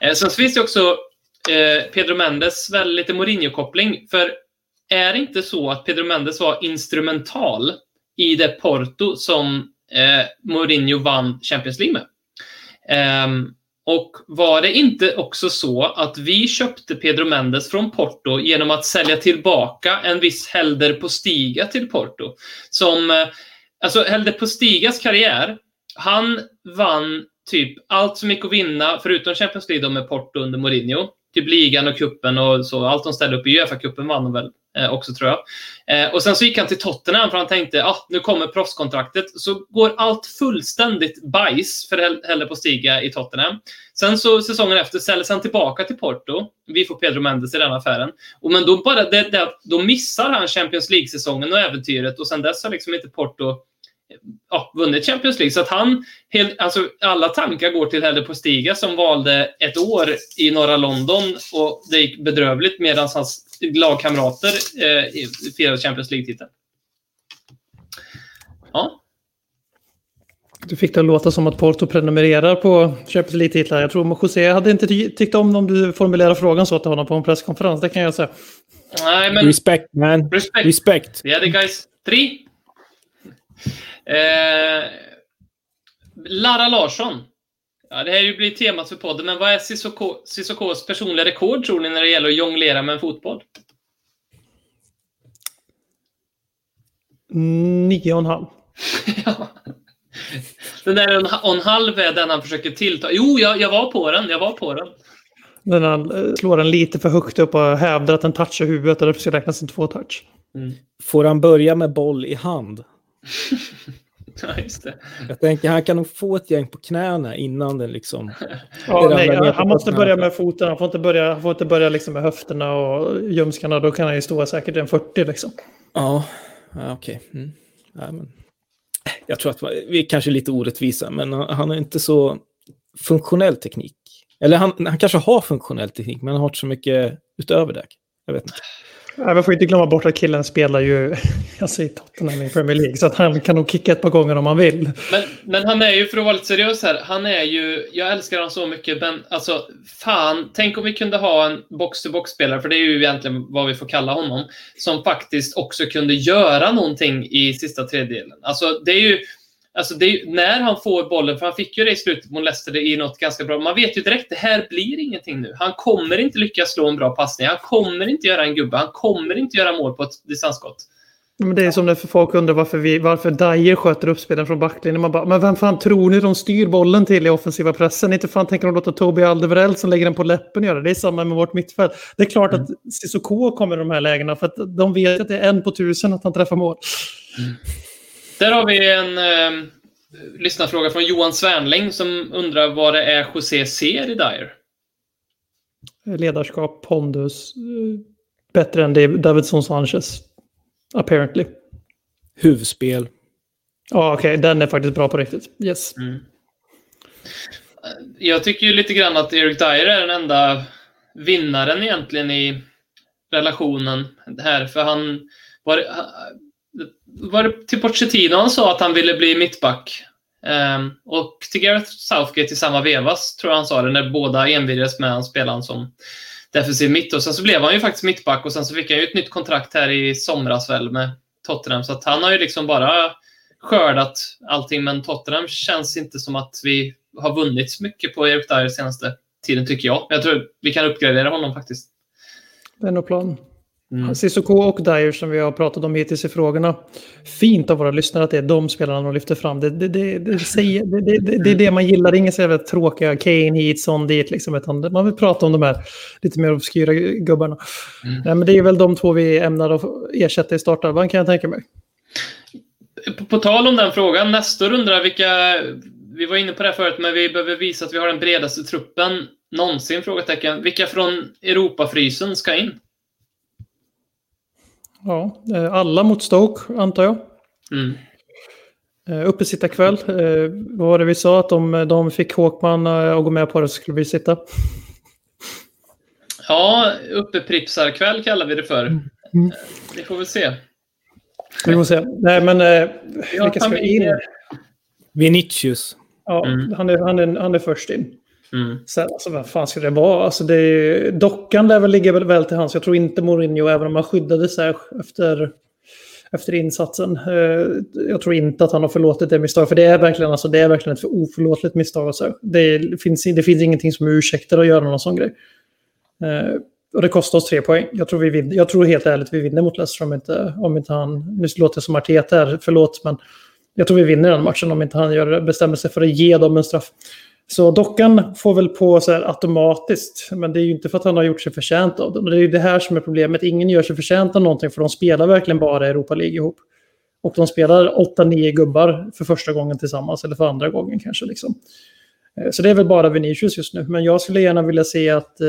Eh, sen finns det också eh, Pedro Mendes väl lite Mourinho-koppling. För är det inte så att Pedro Mendes var instrumental i det Porto som eh, Mourinho vann Champions League med? Um, och var det inte också så att vi köpte Pedro Mendes från Porto genom att sälja tillbaka en viss Helder Postiga till Porto? Som, eh, alltså Helder Postigas karriär, han vann typ allt som gick att vinna, förutom Champions League med Porto under Mourinho. Typ ligan och kuppen och så. Allt de ställde upp i Uefa-cupen vann de väl eh, också tror jag. Eh, och sen så gick han till Tottenham för han tänkte ah, nu kommer proffskontraktet. Så går allt fullständigt bajs för Helle på Stiga i Tottenham. Sen så säsongen efter säljs han tillbaka till Porto. Vi får Pedro Mendes i den affären. Och men då, bara, det, det, då missar han Champions League-säsongen och äventyret och sen dess har liksom inte Porto eh, ja, vunnit Champions League. Så att han, helt, alltså, alla tankar går till Helle Postiga som valde ett år i norra London och det gick bedrövligt medan hans lagkamrater eh, firade Champions League-titeln. Ja. Du fick det att låta som att Porto prenumererar på Champions League-titlar. Jag tror José hade inte ty tyckt om om du formulerade frågan så till honom på en presskonferens. Det kan jag säga. Nej, men... Respect, man. Respect. Respect. Yeah, the guys. Tre. Eh, Lara Larsson. Ja, det här blir temat för podden, men vad är Cissokos personliga rekord tror ni när det gäller att jonglera med en fotboll? Nio och en halv. [laughs] ja. Den där och en halv är den han försöker tillta. Jo, jag, jag var på den. Jag var på den. Den han eh, slår den lite för högt upp och hävdar att den touchar huvudet och därför ska räknas som två touch. Mm. Får han börja med boll i hand? [laughs] [laughs] ja, just det. Jag tänker han kan nog få ett gäng på knäna innan den liksom... [laughs] ja, nej, han, han måste börja med foten, han får inte börja, han får inte börja liksom med höfterna och ljumskarna. Då kan han ju stå säkert en 40 liksom. Ja, ja okej. Okay. Mm. Ja, men... Jag tror att vi är kanske lite orättvisa, men han har inte så funktionell teknik. Eller han, han kanske har funktionell teknik, men han har inte så mycket utöver det. Jag vet inte. Nej, man får inte glömma bort att killen spelar ju [laughs] alltså, i Tottenham i Premier League. Så att han kan nog kicka ett par gånger om han vill. Men, men han är ju, för att vara lite seriös här, han är ju, jag älskar honom så mycket, men alltså fan, tänk om vi kunde ha en box-to-box-spelare, för det är ju egentligen vad vi får kalla honom, som faktiskt också kunde göra någonting i sista tredjedelen. Alltså det är ju, Alltså är, när han får bollen, för han fick ju det i slutet mot Leicester i något ganska bra. Man vet ju direkt, det här blir ingenting nu. Han kommer inte lyckas slå en bra passning. Han kommer inte göra en gubbe. Han kommer inte göra mål på ett distansskott. Men det är som när folk undrar varför, vi, varför Dyer sköter uppspelen från backlinjen. Man bara, men vem fan tror ni de styr bollen till i offensiva pressen? Inte fan tänker de låta Toby Alderweireld som lägger den på läppen göra det. är samma med vårt mittfält. Det är klart mm. att Cissoko kommer i de här lägena för att de vet att det är en på tusen att han träffar mål. Mm. Där har vi en eh, lyssnarfråga från Johan Svärnling som undrar vad det är José ser i Dyer. Ledarskap, pondus, eh, bättre än Davidson Sanchez. Apparently. Huvudspel. Ja, okej. Okay. Den är faktiskt bra på riktigt. Yes. Mm. Jag tycker ju lite grann att Eric Dyer är den enda vinnaren egentligen i relationen här. För han var, var det till Pochettino han sa att han ville bli mittback. Um, och till Gareth Southgate i samma vevas, tror jag han sa det, när båda envirades med han spelade som defensiv mitt. Och sen så blev han ju faktiskt mittback och sen så fick han ju ett nytt kontrakt här i somras väl med Tottenham. Så att han har ju liksom bara skördat allting, men Tottenham känns inte som att vi har vunnit så mycket på Erik Dyer senaste tiden, tycker jag. Jag tror vi kan uppgradera honom faktiskt. Det är nog planen. Mm. Cissoko och Dyer som vi har pratat om hittills i frågorna. Fint av våra lyssnare att det är de spelarna de lyfter fram. Det, det, det, det, säger, det, det, det är det man gillar. Inga så jävla tråkiga Kane hit, Son dit. Liksom, utan man vill prata om de här lite mer obskyra gubbarna. Mm. Nej, men det är väl de två vi ämnar att ersätta i startelvan kan jag tänka mig. På, på tal om den frågan, Nestor undrar vilka... Vi var inne på det förut, men vi behöver visa att vi har den bredaste truppen någonsin? Frågetecken. Vilka från Europafrysen ska in? Ja, eh, alla mot Stoke antar jag. Mm. Eh, uppesittarkväll. Eh, vad var det vi sa? Att om de fick Håkman att gå med på det så skulle vi sitta. Ja, uppepripsarkväll kallar vi det för. Mm. Vi får väl se. Vi får se. Nej, men eh, vilka ska in? Vinicius. Ja, Mm. han, är, han, är, han är först in. Mm. Sen, alltså, vad fan ska det vara? Alltså, det är, dockan lär väl ligga väl, till hans. Jag tror inte Mourinho, även om han skyddade sig efter, efter insatsen. Eh, jag tror inte att han har förlåtit det misstaget. För det är verkligen, alltså, det är verkligen ett för oförlåtligt misstag. Alltså. Det, finns, det finns ingenting som ursäktar att göra någon sån grej. Eh, och det kostar oss tre poäng. Jag tror, vi vinner, jag tror helt ärligt vi vinner mot Leicester om inte, om inte han... Nu låter jag som Arteta här, förlåt. Men jag tror vi vinner den matchen om inte han gör, bestämmer sig för att ge dem en straff. Så dockan får väl på så här automatiskt, men det är ju inte för att han har gjort sig förtjänt av det. Och det är ju det här som är problemet. Ingen gör sig förtjänt av någonting, för de spelar verkligen bara Europa League ihop. Och de spelar 8-9 gubbar för första gången tillsammans, eller för andra gången kanske. Liksom. Eh, så det är väl bara Vinicius just nu. Men jag skulle gärna vilja se att eh,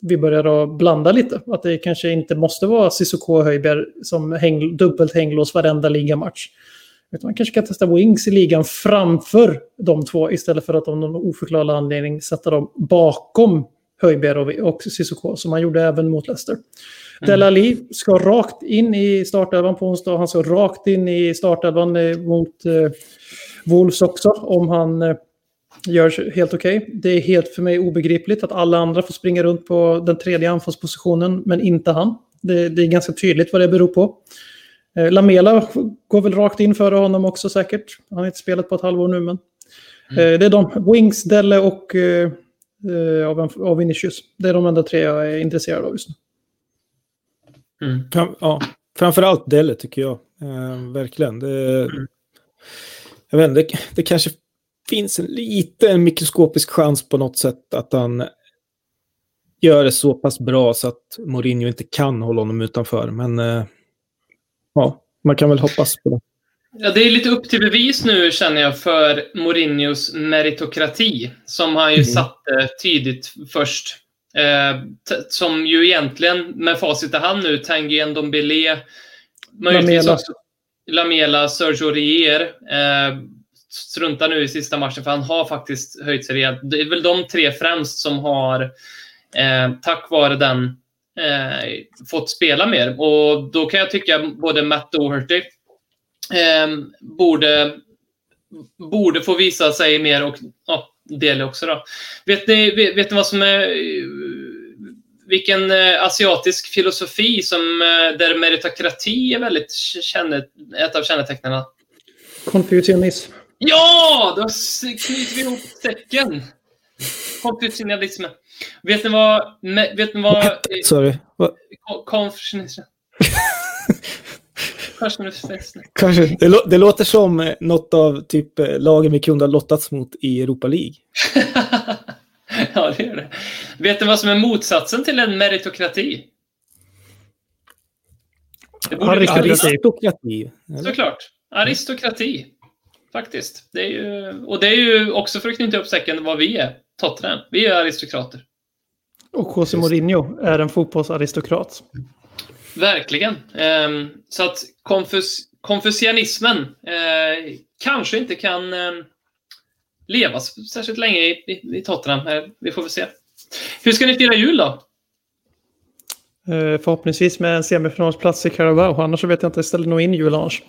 vi börjar att blanda lite. Att det kanske inte måste vara Cissoko och Höjberg som häng, dubbelt hänglås varenda ligamatch. Utan man kanske kan testa Wings i ligan framför de två istället för att av någon oförklarlig anledning sätta dem bakom Höjbjerg och, och Cissoko som han gjorde även mot Leicester. Del Ali ska rakt in i startelvan på onsdag. Han ska rakt in i startelvan eh, mot eh, Wolves också om han eh, gör helt okej. Det är helt för mig obegripligt att alla andra får springa runt på den tredje anfallspositionen men inte han. Det, det är ganska tydligt vad det beror på. Eh, Lamela går väl rakt in före honom också säkert. Han har inte spelat på ett halvår nu men. Eh, det är de, Wings, Delle och eh, eh, av, av Vinicius. Det är de enda tre jag är intresserad av just nu. Mm. Fram, ja, framförallt Delle tycker jag. Eh, verkligen. Det, jag vet inte, det, det kanske finns en liten mikroskopisk chans på något sätt att han gör det så pass bra så att Mourinho inte kan hålla honom utanför. Men eh, ja, man kan väl hoppas på det. Ja, det är lite upp till bevis nu känner jag för Mourinhos meritokrati som han ju Mm. satte tidigt först. Eh, som ju egentligen med facit i hand nu, Tanguy Ndombele, möjligtvis Lamela. också Lamela, Sergio Rier. Eh, strunta nu i sista matchen för han har faktiskt höjt sig rejält. Det är väl de tre främst som har, eh, tack vare den, eh, fått spela mer. Och då kan jag tycka både Matt Doherty eh, borde, borde få visa sig mer och ja, Dele också då. Vet ni, vet, vet ni vad som är vilken eh, asiatisk filosofi som eh, där meritokrati är väldigt känne, ett av kännetecknen? Konfucianism. Ja! Då knyter vi ihop säcken. Konfucianismen. Vet ni vad... Vet ni vad... [laughs] Sorry. Va? ko- Konfucianismen. [laughs] Konfucianismen. Kanske. Det, lå- det låter som eh, något av typ eh, lagen vi kunde ha lottats mot i Europa League. [laughs] ja, det gör det. Vet ni vad som är motsatsen till en meritokrati? Aristokrati. Såklart. Aristokrati. Faktiskt. Det är ju, och det är ju också för att knyta upp säcken vad vi är. Tottenham. Vi är aristokrater. Och José Mourinho är en fotbollsaristokrat. Verkligen. Ehm, så att konfus, konfucianismen eh, kanske inte kan eh, leva särskilt länge i, i, i Tottenham. Eh, vi får väl se. Hur ska ni fira jul då? Eh, förhoppningsvis med en semifinalsplats i Carabao. Annars så vet jag inte, jag ställer nog in jul annars.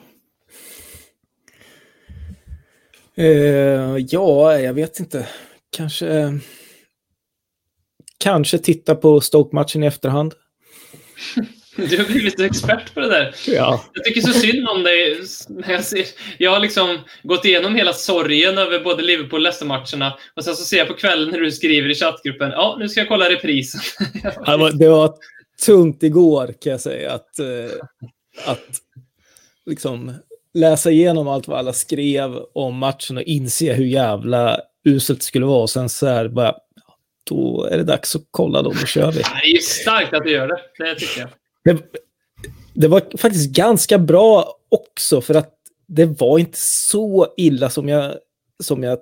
Eh, ja, jag vet inte. Kanske... Kanske titta på Stoke-matchen i efterhand. Du har blivit expert på det där. Ja. Jag tycker så synd om dig. Jag, ser, jag har liksom gått igenom hela sorgen över både Liverpool och Leicester-matcherna. Och sen så ser jag på kvällen när du skriver i chattgruppen. Ja, nu ska jag kolla reprisen. [laughs] Det var, det var tungt igår kan jag säga. Att, eh, att liksom läsa igenom allt vad alla skrev om matchen och inse hur jävla uselt det skulle vara. Och sen så här bara, då är det dags att kolla då, nu kör vi. Det är ju starkt att du gör det. Det tycker jag. Det, det var faktiskt ganska bra också för att det var inte så illa som jag, som jag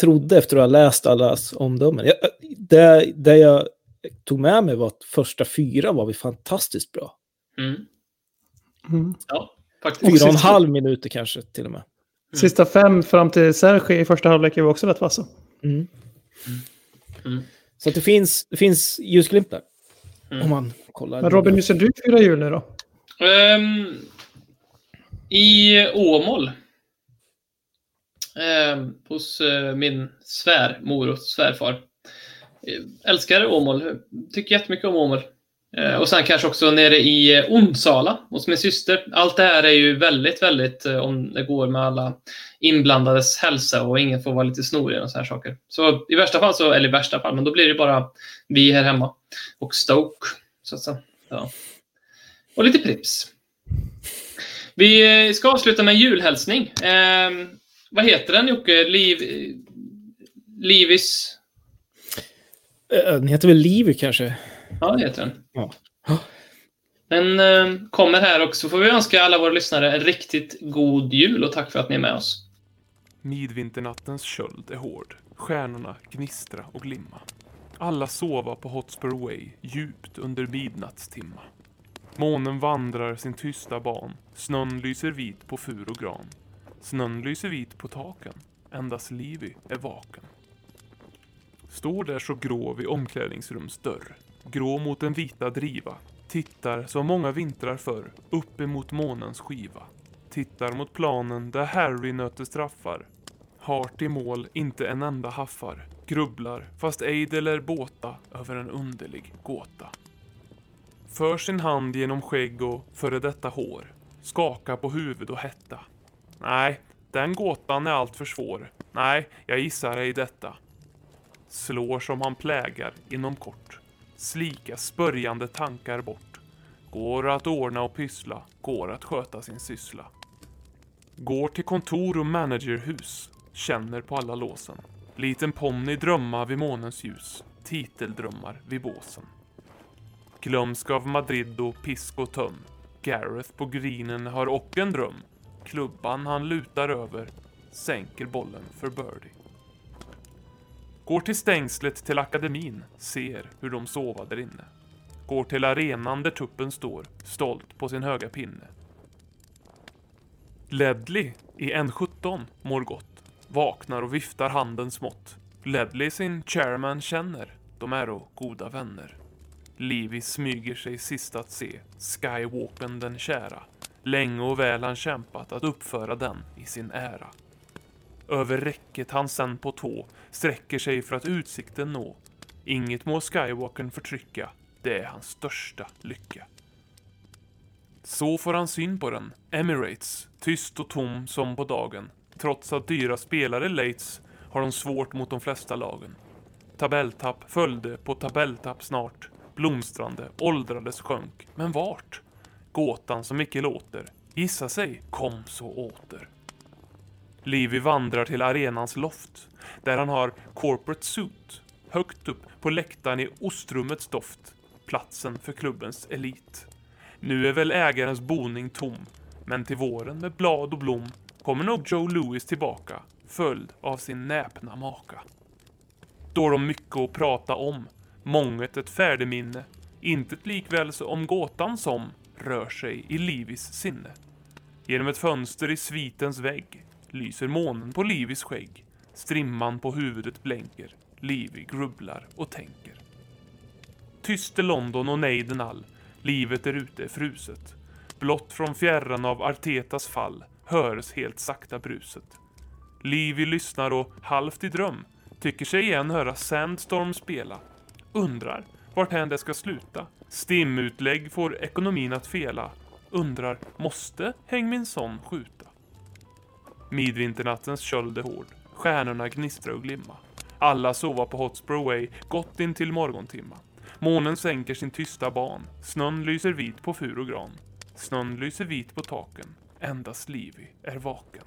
trodde efter att ha läst allas omdömen. Jag, det, det jag tog med mig var att första fyra var vi fantastiskt bra. Mm. Mm. Ja, faktiskt. Fyra och en halv minuter kanske till och med. Sista fem fram till Sergi i första halvlek är vi också rätt vassa. Mm. Så att det finns, det finns ljusglimtar. Mm. Om man kollar. Men Robin, hur ser du fira jul nu då? Ehm, I Åmål. Eh, hos eh, min svärmor och svärfar. Älskar Åmål. Tycker jättemycket om Åmål. Eh, och sen kanske också nere i eh, Onsala hos min syster. Allt det här är ju väldigt, väldigt eh, om det går med alla inblandades hälsa och ingen får vara lite snorig och så här saker. Så i värsta fall, så, eller i värsta fall, men då blir det bara vi här hemma. Och Stoke. Så att säga. Ja. Och lite Prips. Vi ska avsluta med en julhälsning. Eh, vad heter den Jocke? Liv... Livis... Den heter väl Livy kanske? Ja, det heter den. Ja. Den eh, kommer här och så får vi önska alla våra lyssnare en riktigt god jul och tack för att ni är med oss. Midvinternattens köld är hård. Stjärnorna gnistra och glimma. Alla sova på Hotspur Way djupt under midnattstimma. Månen vandrar sin tysta ban. Snön lyser vit på fur och gran. Snön lyser vit på taken. Endast Livy är vaken. Står där så grå vid omklädningsrumsdörr. Grå mot den vita driva. Tittar som många vintrar förr upp emot månens skiva. Tittar mot planen där Harry nöter straffar. Hart i mål, inte en enda haffar. Grubblar, fast Eidel eller båta över en underlig gåta. För sin hand genom skägg och före detta hår. Skakar på huvud och hetta. Nej, den gåtan är alltför svår. Nej, jag gissar ej detta. Slår som han plägar inom kort. Slika spörjande tankar bort. Går att ordna och pyssla, går att sköta sin syssla. Går till kontor och managerhus, känner på alla låsen. Liten ponny drömma vid månens ljus, titeldrömmar vid båsen. Glömsk av Madrid och pisk och töm. Gareth på greenen har och en dröm. Klubban han lutar över, sänker bollen för birdie. Går till stängslet till akademin, ser hur de sova där inne. Går till arenan där tuppen står, stolt på sin höga pinne. Ledley i N17 mår gott, vaknar och viftar handen smått. Ledley sin chairman känner, de är goda vänner. Livy smyger sig sist att se, Skywalken den kära. Länge och väl han kämpat att uppföra den i sin ära. Över räcket han sen på tå sträcker sig för att utsikten nå. Inget må Skywalkern förtrycka, det är hans största lycka. Så får han syn på den, Emirates, tyst och tom som på dagen. Trots att dyra spelare lejts har de svårt mot de flesta lagen. Tabelltapp följde på tabelltapp snart. Blomstrande, åldrades sjönk. Men vart? Gåtan som icke låter. Gissa sig, kom så åter. Livy vandrar till arenans loft, där han har corporate suit. Högt upp på läktaren i ostrummets doft, platsen för klubbens elit. Nu är väl ägarens boning tom, men till våren med blad och blom kommer nog Joe Louis tillbaka, följd av sin näpna maka. Då har de mycket att prata om, månget ett färdeminne, intet likväl så om gåtan som rör sig i Livis sinne. Genom ett fönster i svitens vägg lyser månen på Livis skägg. Strimman på huvudet blänker. Livi grubblar och tänker. Tyst är London och nejden all. Livet är ute fruset. Blott från fjärran av Artetas fall höres helt sakta bruset. Livi lyssnar och halvt i dröm tycker sig igen höra Sandstorm spela. Undrar varthän det ska sluta. Stimutlägg får ekonomin att fela. Undrar, måste Häng min son skjuta? Midvinternattens köld är hård. Stjärnorna gnistrar och glimma. Alla sova på Hotspur Way, gott in till morgontimma. Månen sänker sin tysta ban. Snön lyser vit på fur och gran. Snön lyser vit på taken. Endast Livy är vaken.